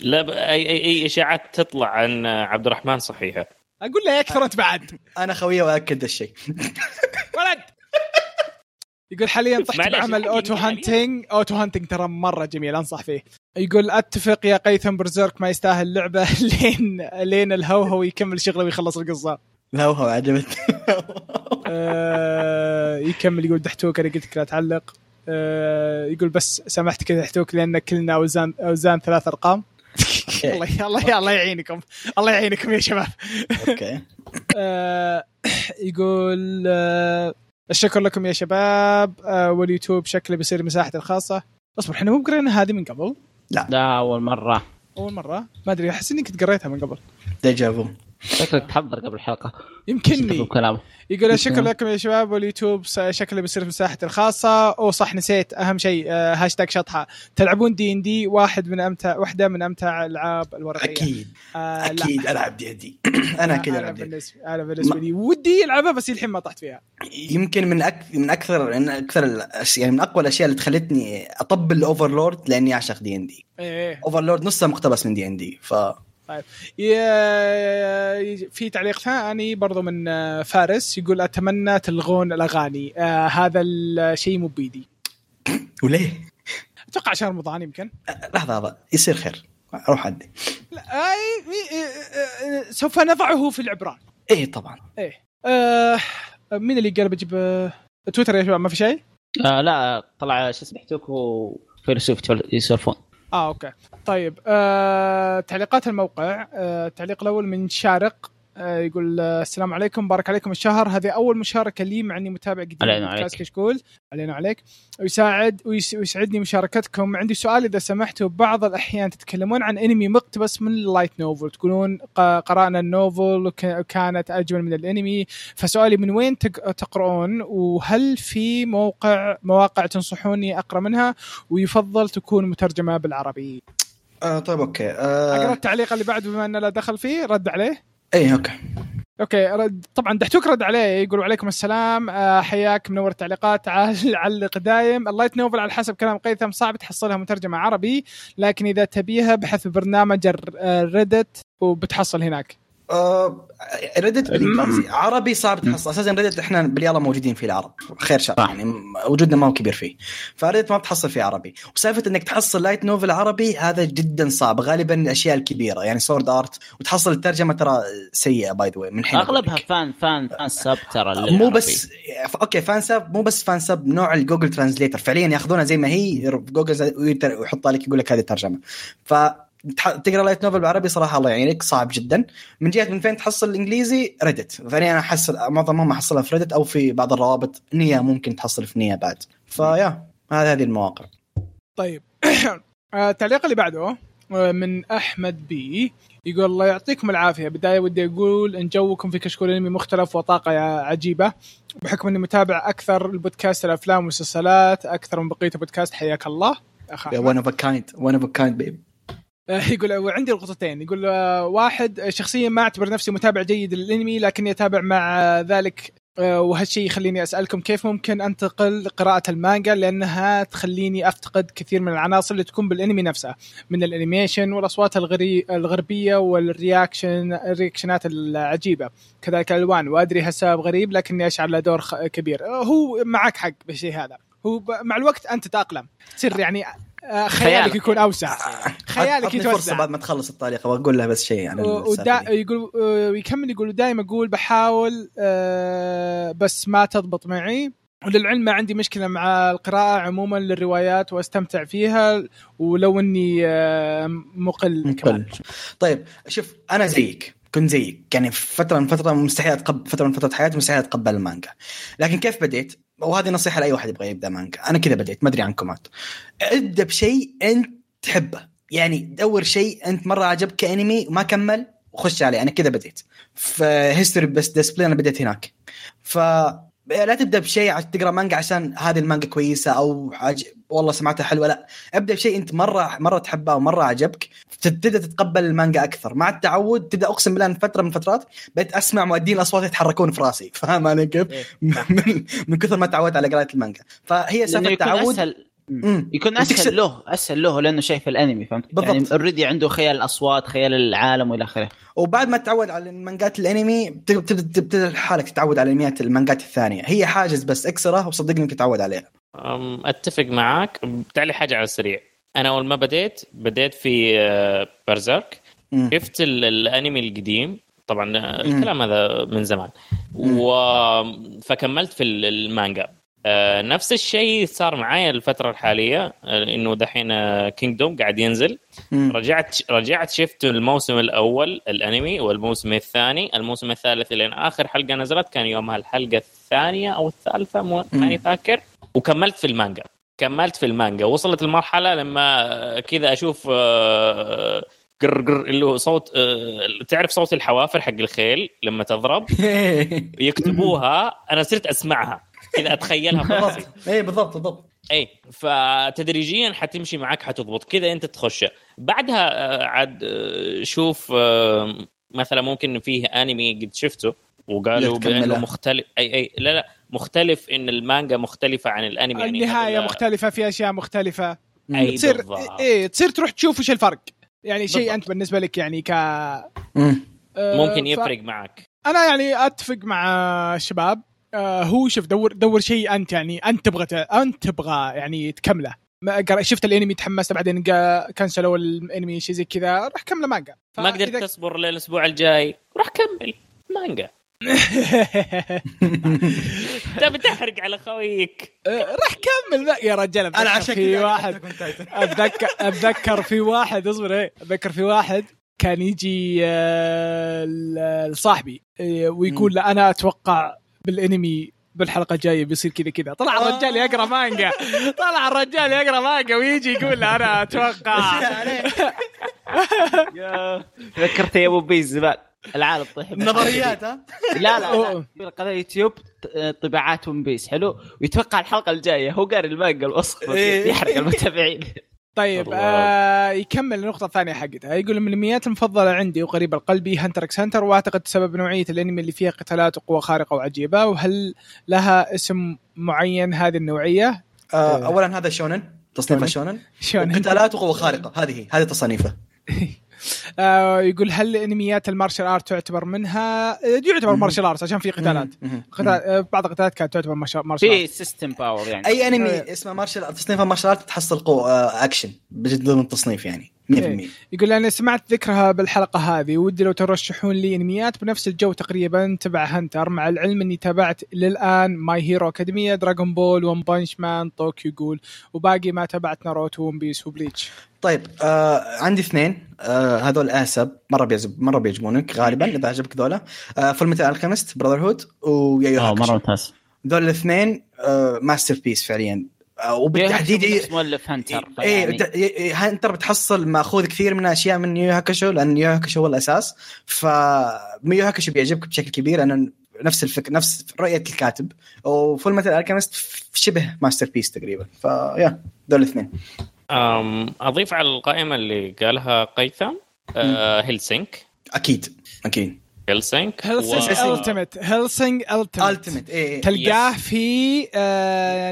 لا ب- اي اي أي إشاعات تطلع عن عبد الرحمن صحيحة. أقول له يكثر أنت بعد. أنا خويه وأكد الشيء ولد! يقول حاليا طحت بعمل auto حاليا. hunting auto hunting ترى مرة جميل أنصح فيه. يقول أتفق يا قيثم Berserk ما يستاهل لعبه لين لين الهوهو يكمل شغله ويخلص القصة. لا هو عجبتني. آه يكمل يقول دحتوك أنا قلت لك لا تعلق. آه يقول بس سامحتك يا دحتوك لأن كلنا أوزان أوزان ثلاث أرقام. الله الله الله يعينكم. الله يعينكم يا شباب. okay. آه، يقول آه، الشكر لكم يا شباب. آه، واليوتيوب شكله بيصير مساحته الخاصة. اصبر إحنا مو قرينا هذه من قبل؟ لا. أول مرة. أول مرة. ما أدري أحس اني كنت قريتها من قبل. déjà vu شكلك تحضر قبل الحلقة. يمكنني. كلامه. يقول شكرا لكم يا شباب واليوتيوب شكله بيصير في مساحتي الخاصة. أو صح نسيت. أهم شيء آه، هاشتاج شطحة. تلعبون دي ان دي واحد من أمتع واحدة من أمتع الألعاب الورقية. أكيد. آه لا. أكيد ألعب D&D أنا أكيد ألعب D&D أنا بالنسبة لي ودي العبها بس الحين ما طحت فيها. يمكن من أك... من أكثر من أكثر الأشياء يعني من أقوى الأشياء اللي خلتني أطبل ل Overlord لأني أعشق دي ان دي إيه. Overlord نصها مقتبس من دي ان دي ف ي- في تعليق ثاني برضو من آه، فارس يقول أتمنى تلغون الأغاني. آه هذا الشيء مو بيدي وليه؟ أتوقع عشان رمضان يمكن. لحظة لحظة. يصير خير. روح آه آه، آه، آه، سوف نضعه في العبران. إيه طبعا. إيه. آه مين اللي قال بجيب آه تويتر يا شباب؟ ما في شيء؟ آه لا طلع شو اسمه توك وفيلسوف يسولفون. آه okay. طيب آه تعليقات الموقع آه التعليق الأول من شارق. يقول آه السلام عليكم مبارك عليكم الشهر. هذه أول مشاركة لي مع إني متابع قديم علينا عليك. كشكول علينا عليك. ويساعد ويس- ويسعدني مشاركتكم. عندي سؤال إذا سمحتوا بعض الأحيان تتكلمون عن انمي مقتبس من ال light novel تقولون ق- قرأنا ال novel وك- وكانت أجمل من الانمي فسؤالي من وين تق- تقرؤون؟ وهل في موقع مواقع تنصحوني أقرأ منها؟ ويفضل تكون مترجمة بالعربي. آه طيب okay. أقرأ آه التعليق اللي بعده بما إنه لا دخل فيه رد عليه. إيه okay. okay رد. طبعا دحتوك رد عليه يقول عليكم السلام آه، حياك منور التعليقات تعال علق دايم ال light novel على حسب كلام قيثم صعب تحصلها مترجمة عربي لكن إذا تبيها بحث برنامج Reddit وبتحصل هناك. آه Reddit بالانجليزي عربي صعب تحصل. أساسا Reddit إحنا بالياالله موجودين فيه العرب. خير شر. يعني وجودنا ما هو كبير فيه. فريدت ما بتحصل فيه عربي. وسالفة إنك تحصل لايت نوفل عربي هذا جدا صعب. غالبا الأشياء الكبيرة يعني سورد ارت وتحصل الترجمة ترى سيئة باي ذا من حين أغلبها. فان فان فان سب ترى مو للعربي. بس أوكي فان سب مو بس فان سب نوع الجوجل ترانزليتر فعليا ياخذونها زي ما هي جوجل ويحطها لك يقول لك هذه الترجمة. ف تقرأ لايت نوفل بالعربي صراحة الله يعينك صعب جدا. من جهة من فين تحصل الإنجليزي؟ ريدت فعليا أنا احصل معظمهم أحصلها في ريدت أو في بعض الروابط. نية ممكن تحصل في نية بعد. فيا هذه هذه المواقع. طيب. آه، التعليق اللي بعده آه، من أحمد بي. يقول الله يعطيكم العافية. بداية ودي أقول إن جوكم في كشكول أنمي مختلف وطاقة عجيبة. بحكم إني متابع أكثر البودكاست الأفلام والمسلسلات أكثر من بقية البودكاست حياك الله. أخ. one of kind one of kind baby يقول وعندي نقطتين يقول آه، واحد آه، شخصيا ما أعتبر نفسي متابع جيد للأنمي لكني أتابع مع آه، ذلك آه، وهالشيء يخليني أسألكم كيف ممكن أنتقل لقراءه المانجا لأنها تخليني أفتقد كثير من العناصر اللي تكون بالأنمي نفسه من ال animation والأصوات الغري الغربية وال reaction ال reaction ات العجيبة. كذلك الالوان وأدري هالسبب غريب لكني أشعر له دور كبير. آه، هو معك حق بالشيء هذا. هو مع الوقت أنت تتأقلم. تصير يعني آه، خيالك خيالك. يكون أوسع. خيالك عطني فرصة يتوسع بعد ما تخلص التعليق وأقول له بس شيء عن ودا. يقول آه، ويكمل يقول دائما أقول بحاول آه، بس ما تضبط معي. وللعلم ما عندي مشكلة مع القراءة عموما للروايات وأستمتع فيها ولو إني آه، مقل كمان. مقل. طيب شوف أنا زيك. كنت زيك. يعني فترة من فترة مستحيل اتقبل فترة من فترات حياتي مستحيل أتقبل المانجا. لكن كيف بديت؟ وهذه نصيحة لأي واحد يبغى يبدأ مانجا. أنا كذا بديت ما أدري عنكم عاد ابدأ بشيء أنت تحبه. يعني دور شيء أنت مرة عجبك كأنمي وما كمل وخش عليه. أنا كذا بديت في History's Disciple أنا بديت هناك. ف لا تبدأ بشيء عشان تقرأ مانجا عشان هذه المانجا كويسة أو عج... والله سمعتها حلوة. لا ابدأ بشيء أنت مرة مرة تحبه ومرة عجبك. تبدأ تتقبل المانجا أكثر. مع التعود تبدأ أقسم بالله من فترة من فترات بقيت أسمع مؤدين الأصوات يتحركون في راسي. فاهم أنا كيف؟ إيه. من, من كثر ما تعودت على قراءة المانجا. فهي لأنه سالفه يكون تعود اسهل مم. يكون أسهل له أسهل له لأنه شايف الأنمي فهمت؟ بالضبط. يعني already عنده خيال الأصوات خيال العالم وإلى آخره. وبعد ما تتعود على المانجات الأنمي بت- بتبدا تبدأ حالك تتعود على انميات المانجات الثانية. هي حاجز بس اكسره وصدقني تتعود عليها. أتفق معاك. بتالي حاجة على السريع. أنا أول ما بديت بديت في آه، برزيرك. مم. شفت ال- الأنمي القديم. طبعا آه،. الكلام هذا من زمان. و فكملت في ال- المانجا. آه، نفس الشيء صار معايا الفترة الحالية إنه دحين كينجدوم قاعد ينزل. رجعت رجعت شفت الموسم الأول الأنمي والموسم الثاني. الموسم الثالث لين آخر حلقة نزلت. كان يومها الحلقة الثانية أو الثالثة ماني فاكر. وكملت في المانجا. كملت في المانجا. وصلت المرحله لما كذا أشوف آه، قر قر اللي هو صوت آه، تعرف صوت الحوافر حق الخيل لما تضرب؟ يكتبوها. أنا صرت أسمعها. كذا أتخيلها بالضبط. اي بالضبط بالضبط. اي فتدريجيا حتمشي معك حتضبط. كذا أنت تخش بعدها آه، عاد آه، شوف آه، مثلا ممكن فيه أنمي قد شفته وقالوا. بأنه مختلف. أي أي لا لا. مختلف إن المانجا مختلفة عن الأنمي يعني النهاية هذا- مختلفة في أشياء مختلفة. أي تصير بالضبط. إيه تصير تروح تشوف وش الفرق. يعني شيء بالضبط. أنت بالنسبة لك يعني ك. آه، ممكن ف- يفرق معك. أنا يعني أتفق مع الشباب. آه، هو شوف دور دور شيء أنت يعني أنت تبغى أنت تبغى يعني تكمله. ما قرأ- شفت الأنمي تحمست بعدين قا- كنسلوا الأنمي شيء زي كذا راح كمله مانجا. ما قدرت تصبر للأسبوع الجاي روح كمل مانجا. تبي تحرق على خويك. راح كمل لا يا رجال أنا عشان في واحد. اتذكر أتذكر في واحد اصبر إيه أتذكر في واحد كان يجي آه، لصاحبي آه، ويقول له أنا أتوقع بالأنمي بالحلقة الجاية بيصير كذا كذا. طلع الرجال يقرأ مانجا. طلع الرجال يقرأ مانجا ويجي يقول له أنا أتوقع. ذكرت يا أبو بيز زمان العالم طيب نظريات ها لا لا. لا قناة يوتيوب طباعات ون بيس حلو ويتوقع الحلقة الجاية هو قاري المانجا الوسخ إيه. يحرق المتابعين طيب. آه يكمل النقطة الثانية حقتها يقول من الانميات المفضلة عندي وقريبة لقلبي هنتر إكس هنتر وأعتقد سبب نوعية الأنمي اللي فيها قتالات وقوة خارقة وعجيبة وهل لها اسم معين هذه النوعية؟ آه، اولا هذا شونن تصنيفه شونن. shonen؟ قتالات وقوة خارقة هذه هي هذه تصنيفه آه يقول هل انميات ال martial art تعتبر منها؟ آه، يعتبر. martial art عشان في قتالات. قتال آه، بعض القتالات كانت تعتبر martial martial في art system power يعني أي أنمي إيه. اسمه martial تصنيفه martial art تحصل قوة آه، اكشن بجد ضمن التصنيف يعني 100% إيه. يقول أنا سمعت ذكرها بالحلقة هذه ودي لو ترشحون لي أنميات بنفس الجو تقريبا تبع Hunter مع العلم إني تابعت للآن My Hero Academia Dragon Ball One Punch Man Tokyo Ghoul وباقي ما تابعت ناروتو One Piece و Bleach طيب آه عندي اثنين. آه هذول أسب مرة بيعجب مرة بيعجبونك غالبا إذا عجبك ذولا. آه Fullmetal Alchemist Brotherhood و يو يو آه مرة. ممتاز. ذول الاثنين آه masterpiece فعليا. وبالتحديد مؤلف Hunter إيه فيعني- بت- إيه، إيه، انت بتحصل ماخوذ كثير من الاشياء من يو هاكشو لأن يو هاكشو هو الأساس. ف يو هاكشو بيعجبك بشكل كبير لأنه نفس الفكر نفس رؤية الكاتب. و Fullmetal Alchemist شبه masterpiece تقريبا. فيا ذول الاثنين. أضيف على القائمة اللي قالها قيثم آه Hellsing. أكيد أكيد. Hellsing Hellsing Ultimate Hellsing Ultimate إيه. تلقاه في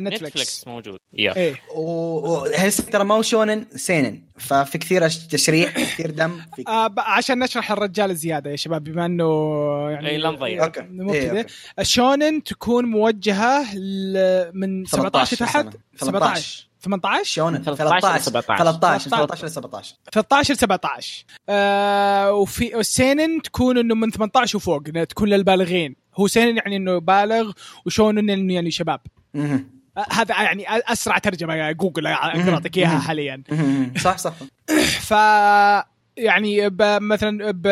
نتفلكس نتفلكس موجود. yeah. إيه. و Hellsing ترى ما هو شونن سينن. ففي كثير تشريح كثير دم في... آه، عشان نشرح الرجال زيادة يا شباب بما إنه يعني اي لا نضيع. إيه، إيه، okay. الشونن تكون موجهة من 17 تحت 17 18 شونن 13 13 17. 13 13 ل 17 13 ل 17 آه وفي السينن تكون إنه من 18 وفوق تكون للبالغين. هو سينن يعني إنه بالغ وشونن إنه يعني شباب. آه هذا يعني أسرع ترجمة جوجل أقدر اعطيك إياها حاليا. صح صح. ف يعني ب مثلا ب,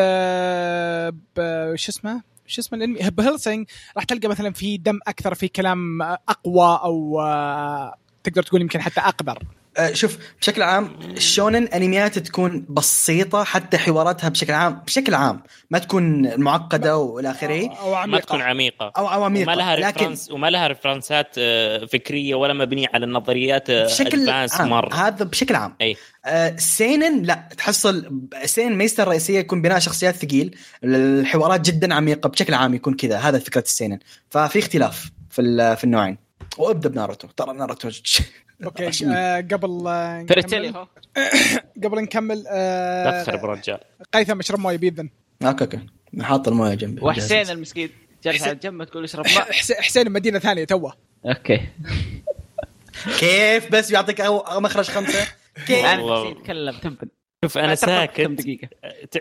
ب... شو اسمه؟ شو اسمه الإنمي؟ ب Hellsing راح تلقى مثلا في دم أكثر في كلام أقوى أو آه، تقدر تقول يمكن حتى أقدر. آه، شوف بشكل عام الشونن انميات تكون بسيطة حتى حواراتها بشكل عام بشكل عام ما تكون معقدة وإلى آخره. أو ما عميقة. تكون عميقة. أو عواميق وما لها لكن reference وما لها reference ات آه، فكرية ولا مبنية على النظريات آه، بشكل عام مرة. هذا بشكل عام. أي. آه، سينن لا تحصل سينن ميزته الرئيسية يكون بناء شخصيات ثقيل. الحوارات جدا عميقة بشكل عام يكون كذا. هذا فكرة السينن. ففي اختلاف في ال- في النوعين. وابدا بناروتو. ترى ناروتو okay آه قبل آه، نكمل. هو قبل نكمل لا آه تخرب رجال. قيثم اشرب مويه بيذن okay okay. حاط المويه جنبي. وحسين المسكين. جالس على جنب تقول اشرب ماء. حس- حسين مدينة ثانية توه. okay. كيف بس بيعطيك مخرج خمسة؟ كيف؟ أنا يتكلم تنبن شوف أنا ساكت. دقيقة؟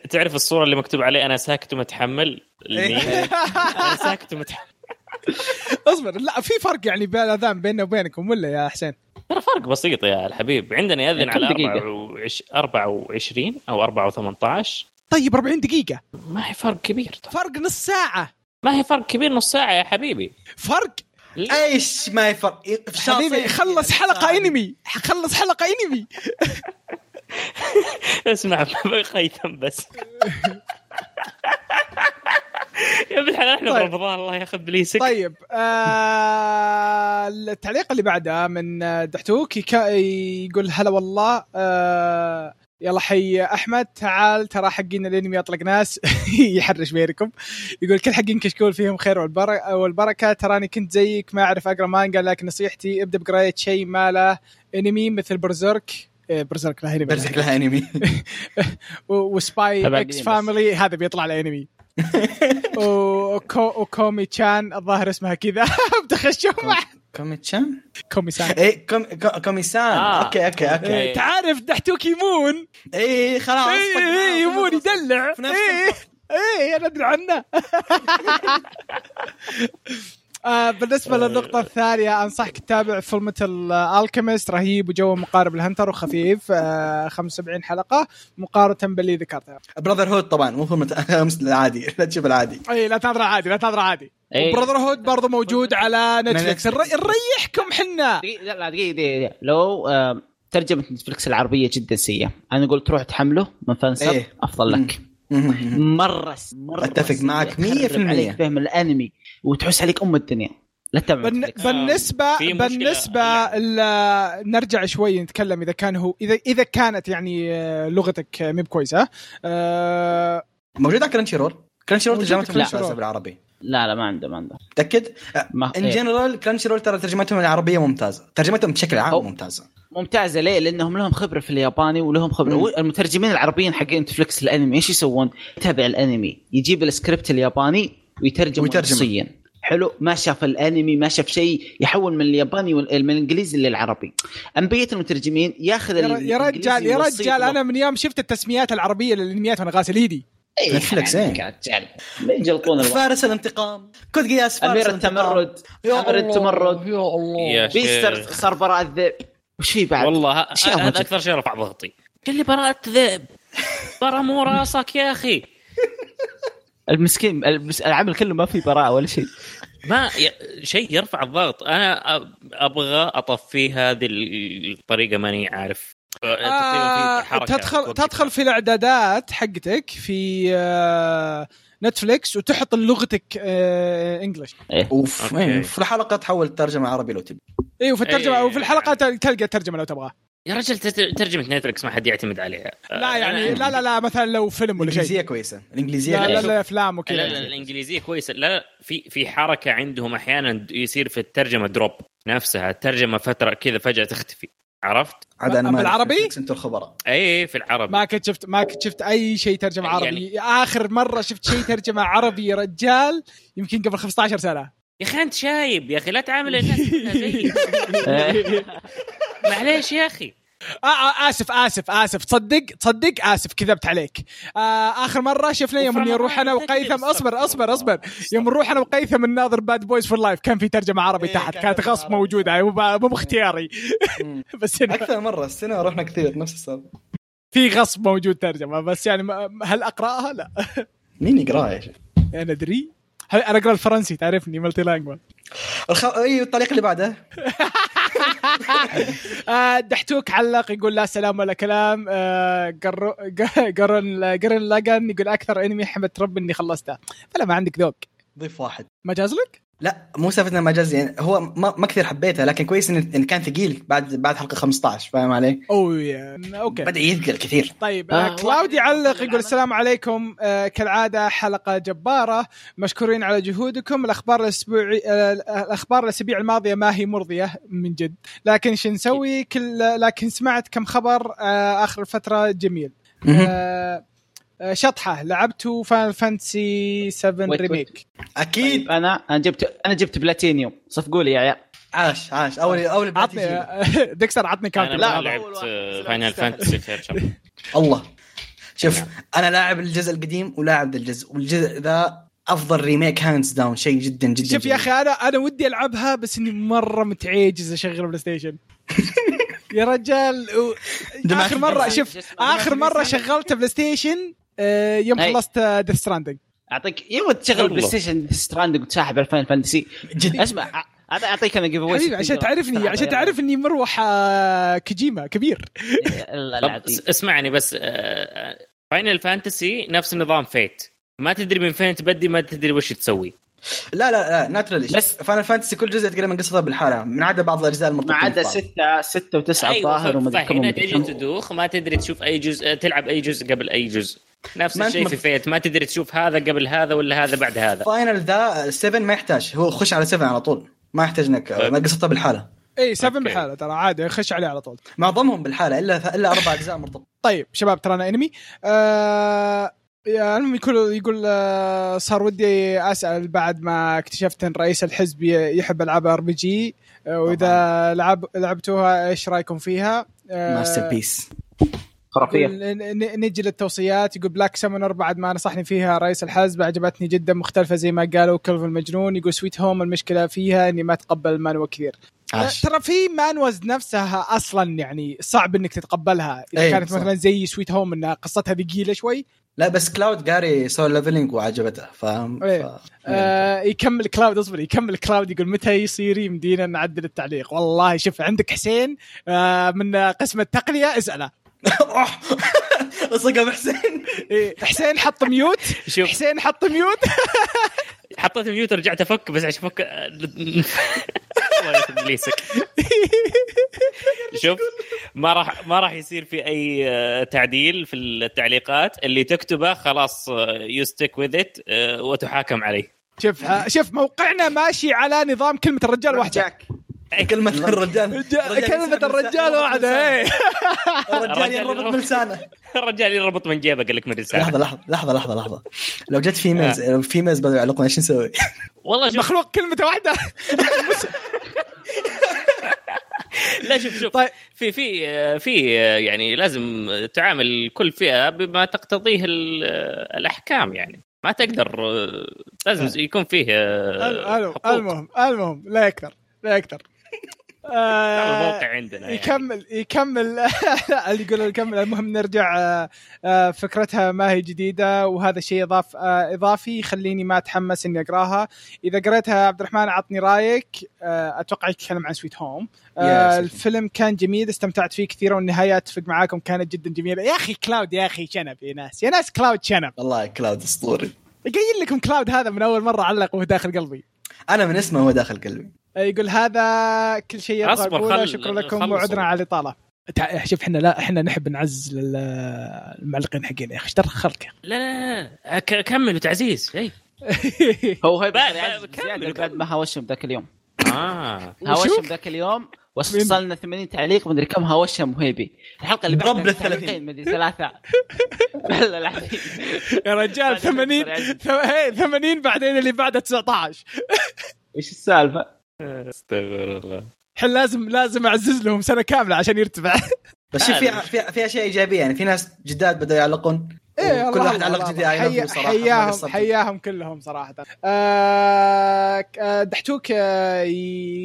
تعرف الصورة اللي مكتوب عليه أنا ساكت ومتحمل. أنا ساكت ومتحمل. اصبر لا في فرق يعني بين الأذان بيننا وبينكم ولا يا حسين؟ ترى فرق بسيط يا الحبيب. عندنا يأذن كم على دقيقة؟ 24 أو 4 و18 طيب 40 دقيقة. ما هي فرق كبير فرق نص ساعة. ما هي فرق كبير نص ساعة يا حبيبي. فرق؟ إيش ما يفرق حبيبي خلص حلقة أنمي. خلص حلقة أنمي. اسمع قيثم بس. يا ابن الحلال إحنا طيب. برمضان الله ياخذ بليسك. طيب آه التعليق اللي بعده من دحتوك يقول هلا والله آه يلا حي أحمد تعال ترى حقين الأنمي يطلق ناس. يحرش بينكم. يقول كل حقين كشكول فيهم خير والبركة. والبركه تراني كنت زيك ما أعرف أقرأ مانجا لكن نصيحتي ابدأ بقراية شيء ما له أنمي مثل برزيرك. إيه، برزيرك لا أنمي. برزك لها أنمي. و- وسباي إكس. فاميلي هذا بيطلع له أنمي. وكو وكومي تشان الظاهر اسمها كذا. بتخشوا مع كومي تشان كومي سان إيه كوم كو- كومي سان آه. أوكي أوكي أوكي. إيه. تعرف دحتوك يمون؟ إيه خلاص إيه إيه يمون يدلع. نفس إيه إيه أنا أدري عنه. آه بالنسبة للنقطة الثانية أنصحك تتابع Fullmetal Alchemist رهيب وجو مقارب ل Hunter وخفيف آه 75 حلقة مقارنة باللي ذكرتها. Brotherhood طبعا مو Fullmetal العادي لا تشوف العادي إي لا تنظر عادي لا تنظر عادي. إيه. و Brotherhood برضه موجود على نتفلكس نتفلكس. نر- نريحكم حنا. دقيقة لا لا دقيقة دقيقة لو آه، ترجمة نتفلكس العربية جدا سيئة أنا أقول تروح تحمله من فانسب إيه. أفضل لك مرة مرة أتفق سيء. معك يخرب 100%. عليك فهم الأنمي وتحس عليك أم الدنيا لا تتابع بن... مشكلة. بالنسبة ل- نرجع شوي نتكلم إذا كان هو اذا إذا كانت يعني آه، لغتك آه، مي بكويسة آه، موجود على Crunchyroll Crunchyroll ترجمتهم ممتازه. بالعربي لا لا ما عنده ما عنده متأكد؟ ما. in general Crunchyroll ترى ترجمتهم العربية ممتازة ترجمتهم بشكل عام أو. ممتازة ممتازة ليه؟ لأنهم لهم خبرة في الياباني ولهم خبرة مم. المترجمين العربيين حقين نتفلكس الأنمي إيش يسوون؟ يتابع الأنمي يجيب السكريبت الياباني ويترجمه. نصيا. حلو. ما شاف الانمي ما شاف شيء يحول من الياباني وال- من الإنجليزي للعربي. انبيه المترجمين ياخذ يا رجال يا رجال أنا من يوم شفت التسميات العربية للأنميات وأنا غاسل ايدي نتفلكس، يعني إيه. يجلطون فارس الانتقام. كود قياس فارس أمير. التمرد. أمير التمرد. يا الله. يا بيستر شيخ. صار براء الذئب. وش في بعد؟ والله هذا. أكثر شيء رفع ضغطي. قال لي براءة ذئب برا مو راسك يا أخي. المسكين المس- العمل كله ما في براءة ولا شيء. ما ي... شيء يرفع الضغط. أنا أبغى اطفيه هذه الطريقة ماني عارف. آه تدخل. تدخل في الإعدادات حقتك في آه نتفليكس وتحط لغتك آه English. أوف okay. إيه، في الحلقة تحول ترجمه عربي لو تبي. أيوه في الترجمة إيه. وفي الحلقة تلقى الترجمة لو تبغى يا رجل ترجمة نتفلكس ما حد يعتمد عليها. لا يعني لا لا لا مثلا لو فيلم ولا شيء. الإنجليزية كويسة. الإنجليزية لا لا كويسة. لا أفلام لا وكذا لا الإنجليزية كويسة. لا في في حركة عندهم أحيانا يصير في الترجمة drop نفسها. الترجمة فترة كذا فجأة تختفي. عرفت؟ عاد أنا ما بالعربي؟ أنتم الخبراء. اي في العربي. ما كنت شفت ما كنت شفت أي شيء ترجمة يعني- عربي. آخر مرة شفت شيء ترجمة عربي يا رجال يمكن قبل 15 سنة. يا أخي أنت شايب يا أخي لا تعامل الناس زيي. معليش يا أخي. آه آه آسف آسف آسف. تصدق تصدق آسف. كذبت عليك. آه آخر مرة شفنا يوم اني أروح أنا وقيثم. أصبر أصبر أصبر. يوم نروح أنا وهيثم نناظر Bad Boys for Life كان في ترجمة عربي إيه، تحت كان كانت غصب. موجودة. مو باختياري. بس هنا أكثر مرة السنة رحنا كثير نفس السالفة. في غصب موجود ترجمة بس يعني هل أقرأها؟ لا. مين يقرأها يا شيخ؟ أنا أدري. أنا أقرأ الفرنسي؟ تعرفني multilingual الخ... أيوه الطريق اللي بعده. آه دحتوك علق يقول لا سلام ولا كلام. قر- Gurren Gurren Lagann يقول أكثر إنمي حمد ربي إني خلصته. فلا ما عندك ذوق. ضيف واحد. ما جاز لك؟ لا مو سالفة إنه ما جاز يعني هو ما, ما كثير حبيته لكن كويس إنه إنه كان ثقيل بعد بعد حلقة 15 فاهم علي؟ اوه يا okay. بدأ يذكر كثير. طيب آه، آه كلاودي واحد علق يقول السلام عليكم آه كالعادة حلقة جبارة. مشكورين على جهودكم. الأخبار الاسبوعي آه الأخبار الاسابيع الماضية ما هي مرضية من جد. لكن شو نسوي؟ كل لكن سمعت كم خبر آه آخر الفترة جميل. آه شطحة. لعبتوا Final Fantasy 7 Re- remake أكيد. طيب أنا أنا جبت أنا جبت بلاتينيوم صفقوا لي يا عيال. عاش عاش. اول أول عطني ديكستر عطني counter أنا لا، لعبت. Final Fantasy خير الله. شوف أنا لاعب الجزء القديم ولاعب ذا الجزء والجزء ذا أفضل remake hands down شيء جدا جدا شوف. يا أخي أنا أنا ودي ألعبها بس إني مرة متعجز أشغل PlayStation يا رجال و... آخر مرة. شوف آخر مرة شغلت PlayStation آه، يوم أي. خلصت Death Stranding أعطيك يوم تشغل. PlayStation Stranding وتسحب ال Final Fantasy جد. اسمع أعطيك أنا جيف حبيبي عشان تعرفني عشان تعرف اني مروح آه، كوجيما كبير. اسمعني بس Final Fantasy نفس نظام Fate ما تدري من فين تبدي ما تدري وش تسوي. لا لا لا not really بس- بس Final Fantasy كل جزء تقريبا قصته بالحالة. من عدا بعض الأجزاء ما المرتبطة عدا. ستة ستة وتسعة أيوة، الظاهر ومدري كم فهنا ومدري تجي كم. تدوخ ما تدري تشوف أي جزء تلعب أي جزء قبل أي جزء. نفس الشيء في Fate. ما تدري تشوف هذا قبل هذا ولا هذا بعد هذا. Final ذا 7 ما يحتاج. هو خش على 7 على طول. ما يحتاج انك طيب. ما قصته بالحالة. إي 7 okay. بحاله ترى عادي خش عليه على طول. معظمهم بالحالة إلا إلا أربع أجزاء مرتبطة. طيب شباب ترانا انمي آه المهم يقول يقول آه صار ودي أسأل بعد ما اكتشفت إن رئيس الحزب يحب ألعاب RPG وإذا لعب لعبتوها إيش رأيكم فيها؟ آه، masterpiece ن- نجي للتوصيات يقول Black Summoner بعد ما نصحني فيها رئيس الحزب عجبتني جدا مختلفة زي ما قالوا كلف المجنون يقول Sweet Home المشكلة فيها إني ما أتقبل ال manhwa كثير عاش. ترى في manhwas نفسها أصلا يعني صعب إنك تتقبلها. إذا أي، كانت صح. مثلا زي Sweet Home ان قصتها ثقيلة شوي. لا بس كلاود قاري Solo Leveling وعجبته فاهم إيه. ف... آه يكمل كلاود اصبر يكمل كلاود يقول متى يصير يمدينا نعدل التعليق؟ والله شوف عندك حسين آه من قسم التقنية اسأله. صقم حسين؟ إيه، حسين حط mute. شوف. حسين حط mute. حطيت mute رجعت أفك بس عشان أفك ابليسك شوف ما راح ما راح يصير في أي آه، تعديل في التعليقات. اللي تكتبه خلاص you stick with it وتحاكم عليه. شوف شوف موقعنا ماشي على نظام كلمة الرجال واحدة. كلمة الرجال رجال- كلمة الرجال واحدة إيه. الرجال يربط يربط. من لسانه الرجال يربط من جيبه قال لك من رسالة لحظة لحظة لحظة لحظة لحظة لو جت females females بدوا يعلقون إيش نسوي؟ والله مخلوق كلمة واحدة لا شوف شوف طيب. في في في يعني لازم تعامل كل فئة بما تقتضيه ال- الأحكام يعني ما تقدر لازم يكون فيه. المهم المهم لا يكثر لا يكثر آه، الموقع عندنا يعني. يكمل يكمل. اللي يقول يكمل المهم نرجع آه، آه، فكرتها ما هي جديدة وهذا شيء اضاف آه، إضافي يخليني ما أتحمس إني أقراها. إذا قريتها عبد الرحمن عطني رأيك. آه، أتوقع يتكلم عن Sweet Home آه،. الفيلم كان جميل استمتعت فيه كثيرا والنهايه اتفق معاكم كانت جدا جميلة. يا أخي كلاود يا أخي شنب يا ناس يا ناس كلاود شنب. والله كلاود أسطوري. قايل لكم كلاود هذا من أول مرة علق وهو داخل قلبي. أنا من اسمه هو داخل قلبي. يقول هذا كل شيء يبغى اقوله شكرا لكم. وعذرا على الإطالة. شوف إحنا لا إحنا نحب نعزز لل- المعلقين حقين يا أخي إيش يا لا لا لا ك- كملوا تعزيز اي هو هو بعد- كمل- ما هاوشهم ذاك اليوم. آه. هاوشهم ذاك اليوم وصلنا 80 تعليق مدري كم هاوشهم وهيبي الحلقة اللي بعدها ال 30. تعليقين مدري ثلاثة. لا العظيم. يا رجال 80 ثم- هي 80 بعدين اللي بعده 19 إيش السالفة؟ استغفر الله. الحين لازم لازم أعزز لهم سنة كاملة عشان يرتفع. بس في في في أشياء إيجابية يعني في ناس جداد بدأوا يعلقون. إيه كل واحد علق. نفسه صراحة حياهم. حياهم كلهم صراحة. آه... آه، دحتوك آه،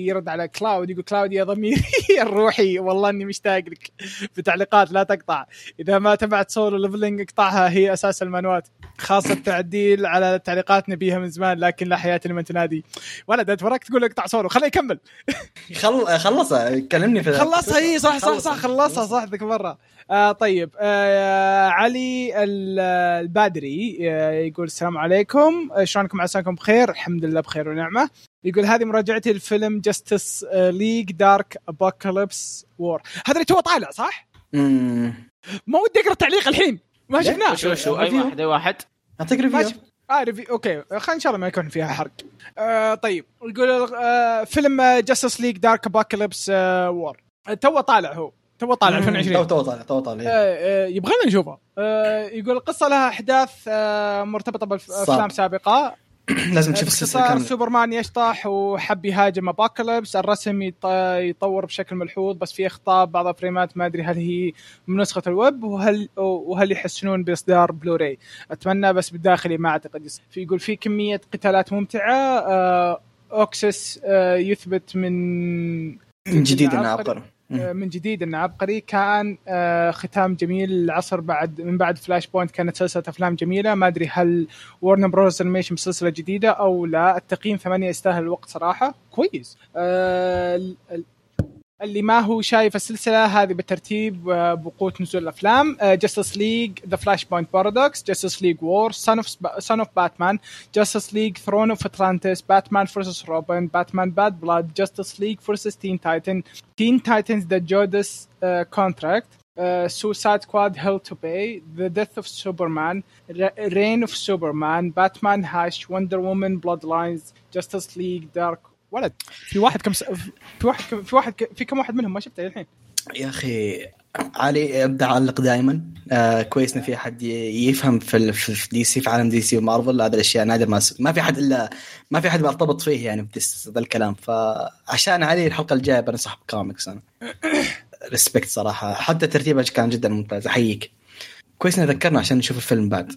يرد على كلاود يقول كلاود يا ضميري الروحي والله إني مشتاق لك في تعليقات لا تقطع. إذا ما تبعت Solo Leveling اقطعها هي أساس المانوات. خاصة التعديل على التعليقات نبيها من زمان لكن لا حياة لمن تنادي. ولد أنت وراك تقول اقطع سولو خليه يكمل. خل... خلصها كلمني في خلصها إي صح صح صح خلصها. صح ذيك المره آه طيب آه علي ال- البادري آه يقول السلام عليكم. آه، شلونكم؟ عساكم بخير؟ الحمد لله بخير ونعمة. يقول هذه مراجعتي لفيلم Justice League Dark Apokolips War هذا اللي تو طالع صح؟ امم ما ودي أقرأ التعليق الحين. ما؟ شفناه. شو شو أي واحد أي واحد. أعطيك review آه revie- okay. خلينا إن شاء الله ما يكون فيها حرق. آه طيب. يقول آه فيلم Justice League Dark Apokolips War تو طالع هو. تو طالع 2020 تو تو طالع تو طالع آه، آه، يبغانا نشوفه. يقول القصة لها أحداث مرتبطة بأفلام سابقة. لازم نشوف السلسلة باختصار كاملة. سوبرمان يشطح وحب يهاجم Apokolips الرسم يط- يطور بشكل ملحوظ بس في أخطاء بعض الفريمات ما أدري هل هي من نسخة الويب وهل وهل يحسنون بإصدار بلوراي أتمنى بس بالداخلي ما أعتقد يصير. في يقول في كمية قتالات ممتعة اوكسس يثبت من من جديد انه. عبقري. من جديد إنه عبقري. كان آه، ختام جميل العصر بعد من بعد Flashpoint كانت سلسلة أفلام جميلة. ما أدري هل Warner Bros Animation بسلسلة جديدة أو لا. التقييم ثمانية يستاهل الوقت صراحة. كويس. آه، اللي ما هو شايف السلسلة هذه بالترتيب آه، بوقوه نزول الأفلام Justice League The Flashpoint Paradox Justice League War Son of Son of Batman Justice League Throne of Atlantis Batman versus Robin Batman Bad Blood Justice League versus Teen Titan Teen Titans The Judas Contract Suicide Squad Hell to Pay The Death of Superman Reign of Superman Batman Hush Wonder Woman Bloodlines Justice League Dark World. في واحد كم س... في واحد كم... في واحد ك... في كم واحد منهم ما شفته الحين. يا أخي علي ابدا أعلق دائما آه كويس إن في أحد يفهم في ال- في في DC في عالم DC و Marvel. هذه الأشياء نادر ما ما في أحد الا ما في أحد مرتبط فيه يعني بدس- ذا الكلام. فعشان علي الحلقة الجاية بنصح بكوميكس. أنا respect صراحة. حتى ترتيبه كان جدا ممتاز. أحييك. كويس ان ذكرنا عشان نشوف الفيلم بعد.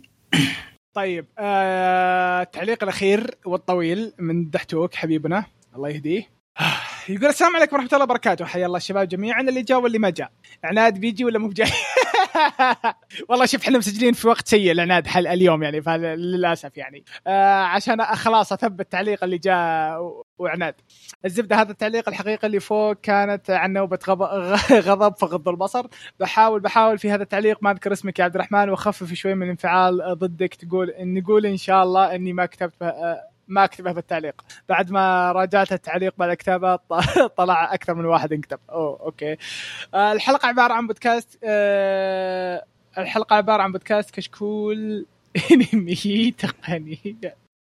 طيب آه... التعليق الأخير والطويل من دحتوك حبيبنا. الله يهديه. يقول السلام عليكم ورحمة الله وبركاته. حيا الله الشباب جميعا اللي جاء واللي ما جاء. عناد بيجي ولا مو بجاي؟ والله شوف إحنا مسجلين في وقت سيء العناد حل اليوم يعني فللأسف يعني. آه عشان خلاص أثبت التعليق اللي جاء وعناد. الزبدة هذا التعليق الحقيقة اللي فوق كانت عن نوبة غضب, غضب فغض البصر. بحاول بحاول في هذا التعليق ما أذكر اسمك يا عبد الرحمن وأخفف شوي من الانفعال ضدك تقول نقول إن شاء الله إني ما كتبت آه، ما اكتبه في التعليق. بعد ما راجعت التعليق بعد كتابه ط- طلع أكثر من واحد انكتب. أوه okay. آه، الحلقة عبارة عن بودكاست آه، الحلقة عبارة عن بودكاست كشكول أنمي تقني.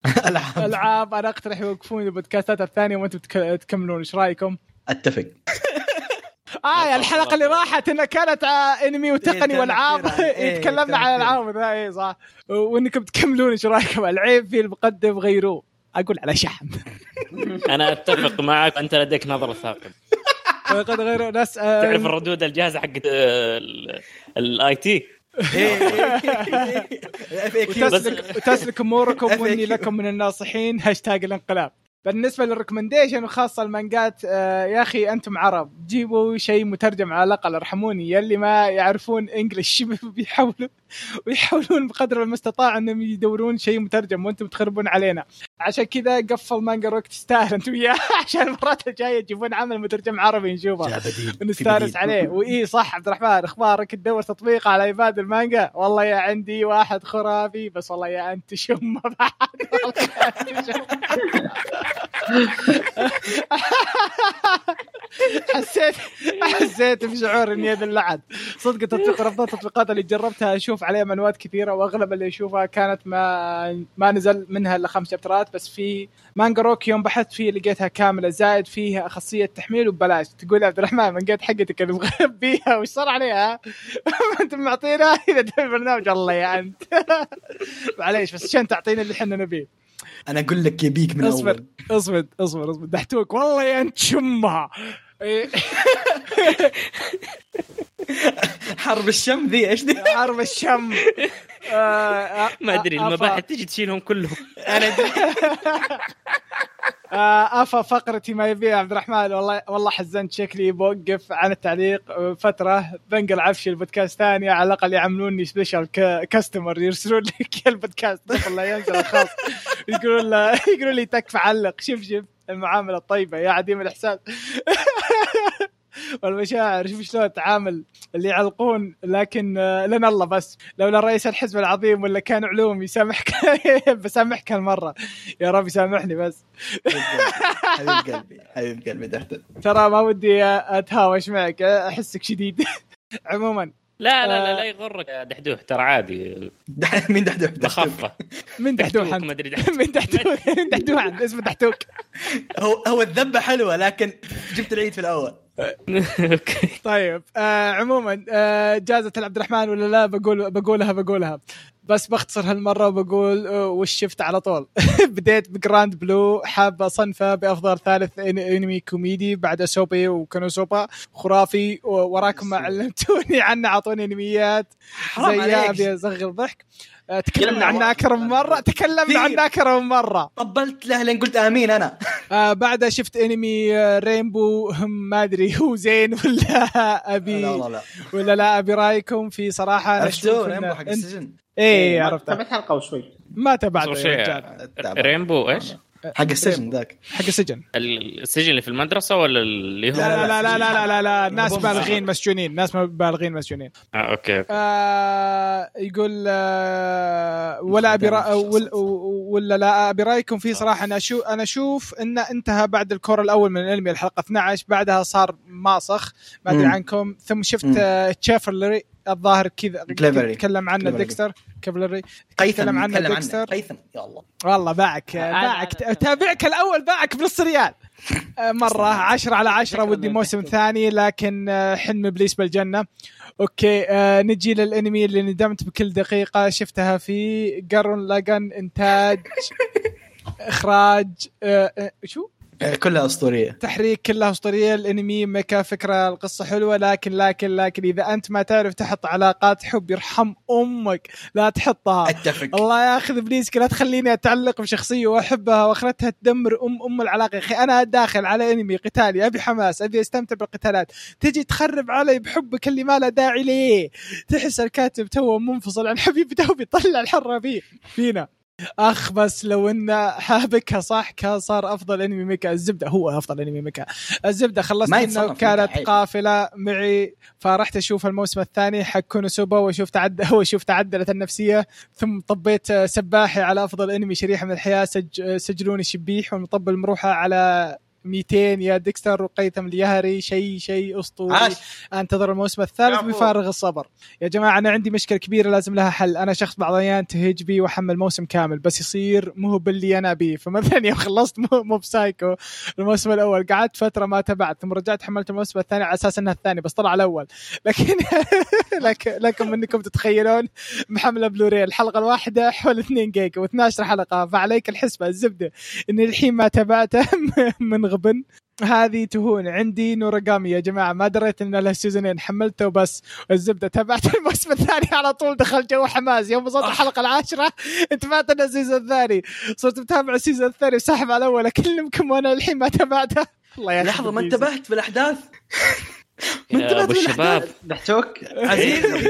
العاب. ألعاب. أنا أقترح يوقفون البودكاستات الثانية وأنتم تك- تكملون. إيش رأيكم؟ أتفق. آه الحلقة اللي راحت إنها كانت آه، أنمي وتقني إيه، وألعاب. كان كثير. إيه، تكلمنا عن ذا اي صح. وإنكم تكملون. إيش رأيكم؟ العيب في المقدم غيروه أقول على شحن أنا أتفق معك أنت لديك نظرة ثاقب. قد غيروا ناس آه، تعرف الردود الجاهزة حقت ال IT؟ وتسلك, وتسلك أموركم. وإني لكم من الناصحين هاشتاج الانقلاب. بالنسبة لل recommendation وخاصة المانجات آه يا أخي أنتم عرب. جيبوا شيء مترجم على الأقل ارحموني. يلي ما يعرفون English بيحاولوا. ويحاولون بقدر المستطاع انهم يدورون شيء مترجم وأنتم تخربون علينا. عشان كذا قفل Manga Rock تستاهل أنتم وياه. عشان المرات الجايه تجيبون عمل مترجم عربي نشوفه. ونستانس عليه. واي صح عبد الرحمن أخبارك؟ تدور تطبيق على iPad المانجا؟ والله يا عندي واحد خرافي بس والله يا أنت شم بعد. حسيت حسيت بشعور إني اللعن صدق التطبيق من افضل التطبيقات اللي جربتها أشوف عليها منوات كثيرة وأغلب اللي أشوفها كانت ما ما نزل منها إلا خمس شابترات بس في مانجا روك يوم بحثت فيه لقيتها كاملة زائد فيها خاصية تحميل وببلاش. تقول يا عبد الرحمن من قد حقتك اللي مخبيها وش صار عليها؟ أنت معطينا إذا تبي البرنامج الله يا أنت. معليش بس عشان تعطينا اللي إحنا نبيه؟ أنا أقول لك يبيك من أصبر أول. أصبر أصبر أصبر. دحتوك والله يا أنت شمها. إيه، حرب الشم ذي إيش ذي؟ حرب الشم. آه، ما أدري أفا- المباحث تجي تشيلهم كلهم. أنا أدري. آه، أفا فقرتي ما يبيها عبد الرحمن. والله والله حزنت. شكلي بوقف عن التعليق. آه، فترة بنقل عفشي البودكاست ثانية على الأقل يعملوني special customer يرسلون لك البودكاست. قبل لا ينزل الخاص. يقولون له يقولون لي تكفى علق. شوف شوف المعاملة الطيبة. يا عديم الإحساس. والمشاعر شوف شلون تعامل اللي يعلقون لكن آه، لنا الله بس. لولا رئيس الحزب العظيم ولا كان علوم يسامحك بسامحك هالمرة. يا رب يسامحني بس. حبيب قلبي حبيب قلبي تحت ترى ما ودي أتهاوش معك أحسك شديد. عموما. لا لا لا آه. لا يغرك. يا دحدوح ترى عادي. دح- مين دحدوح؟ بخفه من دحدوح ما أدري دحدوح. من دحدوح. من دحدوح اسمه دحتوك هو هو الذبة حلوة لكن جبت العيد في الأول. طيب آه عموما آه جازت العبد الرحمن ولا لا؟ بقول بقولها بقولها. بس بختصر هالمرة وبقول آه، وش شفت على طول. بديت ب Grand Blue حاب اصنفه بأفضل ثالث أنمي كوميدي بعد سوبي و Konosuba خرافي وراكم ما علمتوني عنه أعطوني أنميات. زي. أبي اصغر ضحك تكلمنا يلا، عنه أكثر من مرة. تكلمنا. عنه أكثر من مرة. طبلت له لين قلت آمين أنا. آه بعدها شفت انمي آه، رينبو هم ما أدري هو زين ولا أبي. لا لا لا. ولا لا أبي رأيكم في صراحة. إنه رينبو حق السجن. إيه عرفته. تابعت حلقة وشوي. ما التعب. رينبو إيش؟ حق السجن ذاك حق السجن السجن اللي في المدرسة ولا اللي هو لا لا لا لا لا لا لا, لا. ناس. بالغين مسجونين ناس بالغين مسجونين آه أوكي أوكي آه يقول آه ولا أبي. ولا, ولا لا أبي رأيكم فيه صراحة أنا أشوف أنا أشوف إنه انتهى بعد الكور الأول من الأنمي الحلقة 12 بعدها صار ماسخ ما أدري. عنكم ثم شفت مم. آه الظاهر كذا. كليفري. تكلم عنه. ديكستر كافلري. قيثم تكلم عنه ديكستر. قيثم. يا الله والله باعك أنا- باعك. تابعك الأول باعك بنص ريال. آه، مرة عشرة على عشرة. شكراً ودي لك. موسم ثاني لكن آه، حلم إبليس بالجنة. okay آه نجي للأنمي اللي ندمت بكل دقيقة شفتها في Gurren Lagann إنتاج إخراج آه آه، شو؟ آه، كلها أسطورية. تحريك كلها أسطورية الأنمي mecha فكرة القصة حلوة لكن لكن لكن إذا أنت ما تعرف تحط علاقات حب يرحم أمك لا تحطها. أتفق. الله ياخذ ابليسك لا تخليني أتعلق بشخصية وأحبها وأخرتها تدمر ام أم العلاقة. يا أخي أنا داخل على أنمي قتالي أبي حماس أبي أستمتع بالقتالات. تجي تخرب علي بحبك اللي ما له داعي ليه؟ تحس الكاتب تو منفصل عن حبيبي تو بيطلع الحرة فيه فينا. اخ بس لو انه حابكها صح كان صار أفضل أنمي mecha الزبدة هو أفضل أنمي mecha الزبدة خلصت كانت عيب. قافلة معي فرحت أشوف الموسم الثاني حق Konosuba واشوف تعدل واشوف تعدلت النفسية ثم طبيت سباحي على أفضل أنمي شريحة من الحياة سج... سجلوني شبيح والمطبل مروحة على 200 يا ديكستر وقيثم اليهري شيء شيء أسطوري. عاش. أنتظر الموسم الثالث. بفارغ الصبر. يا جماعة أنا عندي مشكلة كبيرة لازم لها حل. أنا شخص بعض الاحيان تهج بي وأحمل موسم كامل بس يصير مو باللي أنا أبيه. فمثلا يوم خلصت Mob, Mob Psycho الموسم الأول. قعدت فترة ما تابعت ثم رجعت حملت الموسم الثاني على أساس إنها الثاني بس طلع الأول. لكن لكن لكم إنكم تتخيلون محملة بلوري الحلقة الواحدة حول 2 جيجا و12 حلقة. فعليك الحسبة الزبدة. إني الحين ما تابعته من غبن هذه تهون. عندي نوراغامي يا جماعة. ما دريت إن له season ين حملته بس الزبدة تابعت الموسم الثاني على طول. دخل جو حماس. يوم وصلت الحلقة العاشرة انتبهت انه ال season الثاني. صرت متابع ال season الثاني وساحب على الأول اكلمكم وأنا الحين ما تابعته. الله يا لحظة ما انتبهت بالأحداث؟ ما يا انتبهت أبو الشباب. دحتوك عزيزي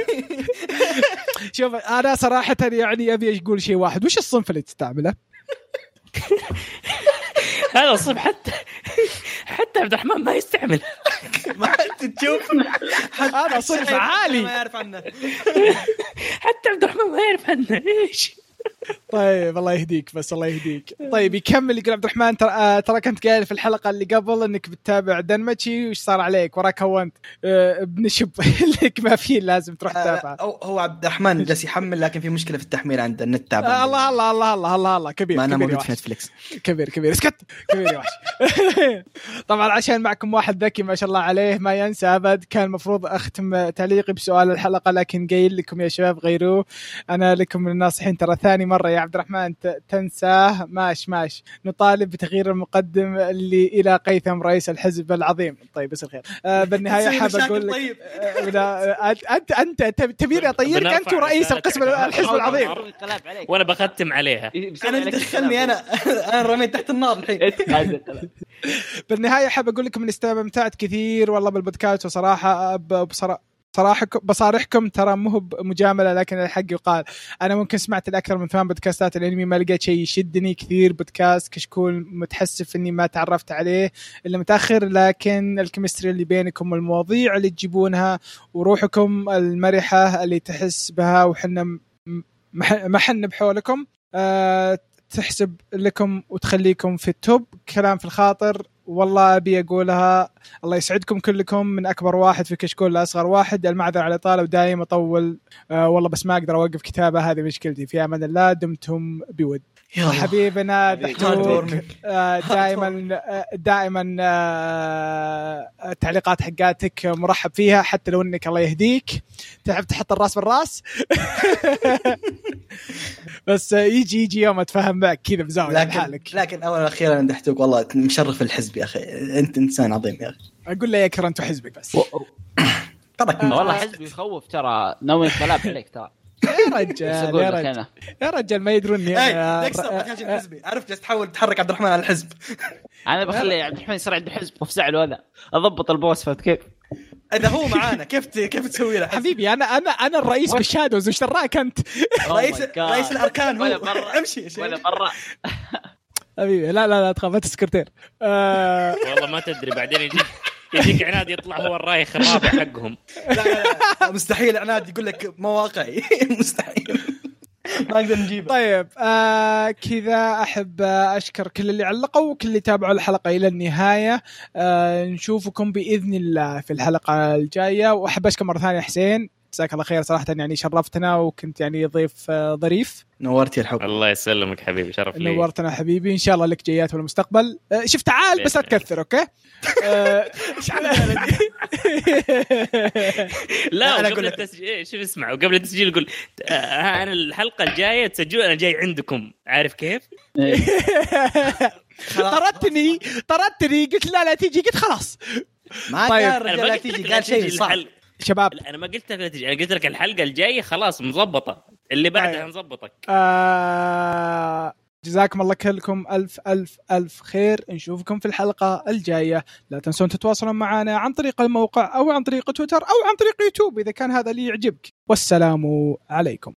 شوف أنا صراحة يعني أبي أقول شيء واحد. وش الصنف اللي تستعمله؟ هذا الصف حتى حتى عبد الرحمن ما يستعمل. ما أنت تشوف. هذا صنف عالي. ما يعرف عنه. حتى عبد الرحمن ما يعرف عنه. إيش؟ طيب الله يهديك بس الله يهديك. طيب يكمل يقول عبد الرحمن ترى آه، ترى كنت قايل في الحلقة اللي قبل إنك بتتابع دنماتشي وش صار عليك؟ وراك هونت آه، ابن شب لك ما في لازم تروح تتابع. هو هو عبد الرحمن جالس يحمل لكن في مشكلة في التحميل عند النت آه، الله الله الله الله الله الله كبير ما أنا موجود في. نتفلكس كبير كبير اسكت كبير يا وحش. طبعا عشان معكم واحد ذكي ما شاء الله عليه ما ينسى أبد كان المفروض أختم تعليقي بسؤال الحلقة لكن قايل لكم يا شباب غيروه. أنا لكم من الناصحين ترى ثاني مرة يا عبد الرحمن تنساه. ماش ماش. نطالب بتغيير المقدم اللي إلى قيثم رئيس الحزب العظيم. طيب بس الخير. آه بالنهاية تسوي حاب أقول لك طيب. آه، لا، انت انت أنت تبي- تبيني أطيرك؟ بنرفع أنت ورئيس القسم. الحزب العظيم. وأنا بختم عليها. أنا اللي دخلني أنا. أنا رميت تحت النار الحين. بالنهاية حاب أقول لكم اني استمتعت كثير والله بالبودكاست. وصراحة ب- بصراحه صراحة بصارحكم ترى مو هو مجاملة لكن الحق يقال. أنا ممكن سمعت الأكثر من ثمان بودكاستات الأنمي ما لقيت شيء يشدني. كثير بودكاست كشكول متحسف إني ما تعرفت عليه إلا متأخر لكن الكيمستري اللي بينكم والمواضيع اللي تجيبونها وروحكم المرحة اللي تحس بها وحنا م- مح- محن بحولكم أه تحسب لكم وتخليكم في التوب. كلام في الخاطر. والله أبي أقولها. الله يسعدكم كلكم. من أكبر واحد في كشكول لاصغر واحد. المعذره على الاطاله ودايم اطول آه والله بس ما أقدر أوقف كتابه. هذه مشكلتي. في أمان الله. دمتم بود. حبيبنا دحتوك آه، دائما آه، دائما آه، التعليقات حقاتك مرحب فيها حتى لو إنك الله يهديك. تعرف تحط الراس بالراس؟ بس يجي يجي يوم اتفاهم معك كذا بزاوية لكن لحالك. لكن اولا وأخيرا دحتوك والله مشرف الحزب يا أخي. أنت إنسان عظيم يا أخي. أقول له يا كرة أنت وحزبك بس. والله حزبي يخوف ترى ناوي انقلاب عليك ترى. يا رجال يا رجال. يا رجال ما يدرون اني أنا عرفت جالس تحاول تحرك عبد الرحمن على الحزب. أنا بخلي عبد الرحمن يصير عنده حزب وافزع له هذا أضبط البوس فهمت كيف؟ إذا هو معانا كيف ت- كيف تسوي له؟ حبيبي أنا أنا أنا الرئيس بالشادوز وش دراك أنت؟ رئيس Oh God. رئيس الأركان ولا هو مرة. أمشي يا شيخ. ولا مره حبيبي لا لا لا تخاف انت سكرتير آه. والله ما تدري بعدين يجيك يجيك عناد يطلع هو الرايخ الرابع حقهم. لا لا لا مستحيل. عناد يقول لك ما واقعي مستحيل. ما نقدر نجيبه. طيب آه كذا أحب أشكر كل اللي علقوا وكل اللي تابعوا الحلقة إلى النهاية. آه نشوفكم بإذن الله في الحلقة الجاية. وأحب أشكر مرة ثانية حسين. جزاك الله خير صراحة يعني شرفتنا وكنت يعني ضيف آه ظريف. نورتي الحب. الله يسلمك حبيبي شرف لي. نورتنا حبيبي إن شاء الله لك جيات في المستقبل. آه شوف تعال بس لا تكثر أوكي؟ آه، لا أنا قبل. التسجيل شوف اسمع وقبل التسجيل يقول آه، أنا الحلقة الجاية تسجلوا أنا جاي عندكم عارف كيف؟ طردتني طردتني قلت لا لا تيجي قلت خلاص. ما طيب. قال ما لا تيجي قال شيء تجي صعب. شباب. لا، أنا ما قلت لك أنا قلت لك الحلقة الجاية خلاص مظبطة. اللي بعدها طيب. نظبطك. آه جزاكم الله كلكم ألف ألف ألف خير. نشوفكم في الحلقة الجاية. لا تنسون تتواصلون معنا عن طريق الموقع أو عن طريق تويتر أو عن طريق يوتيوب إذا كان هذا اللي يعجبك. والسلام عليكم.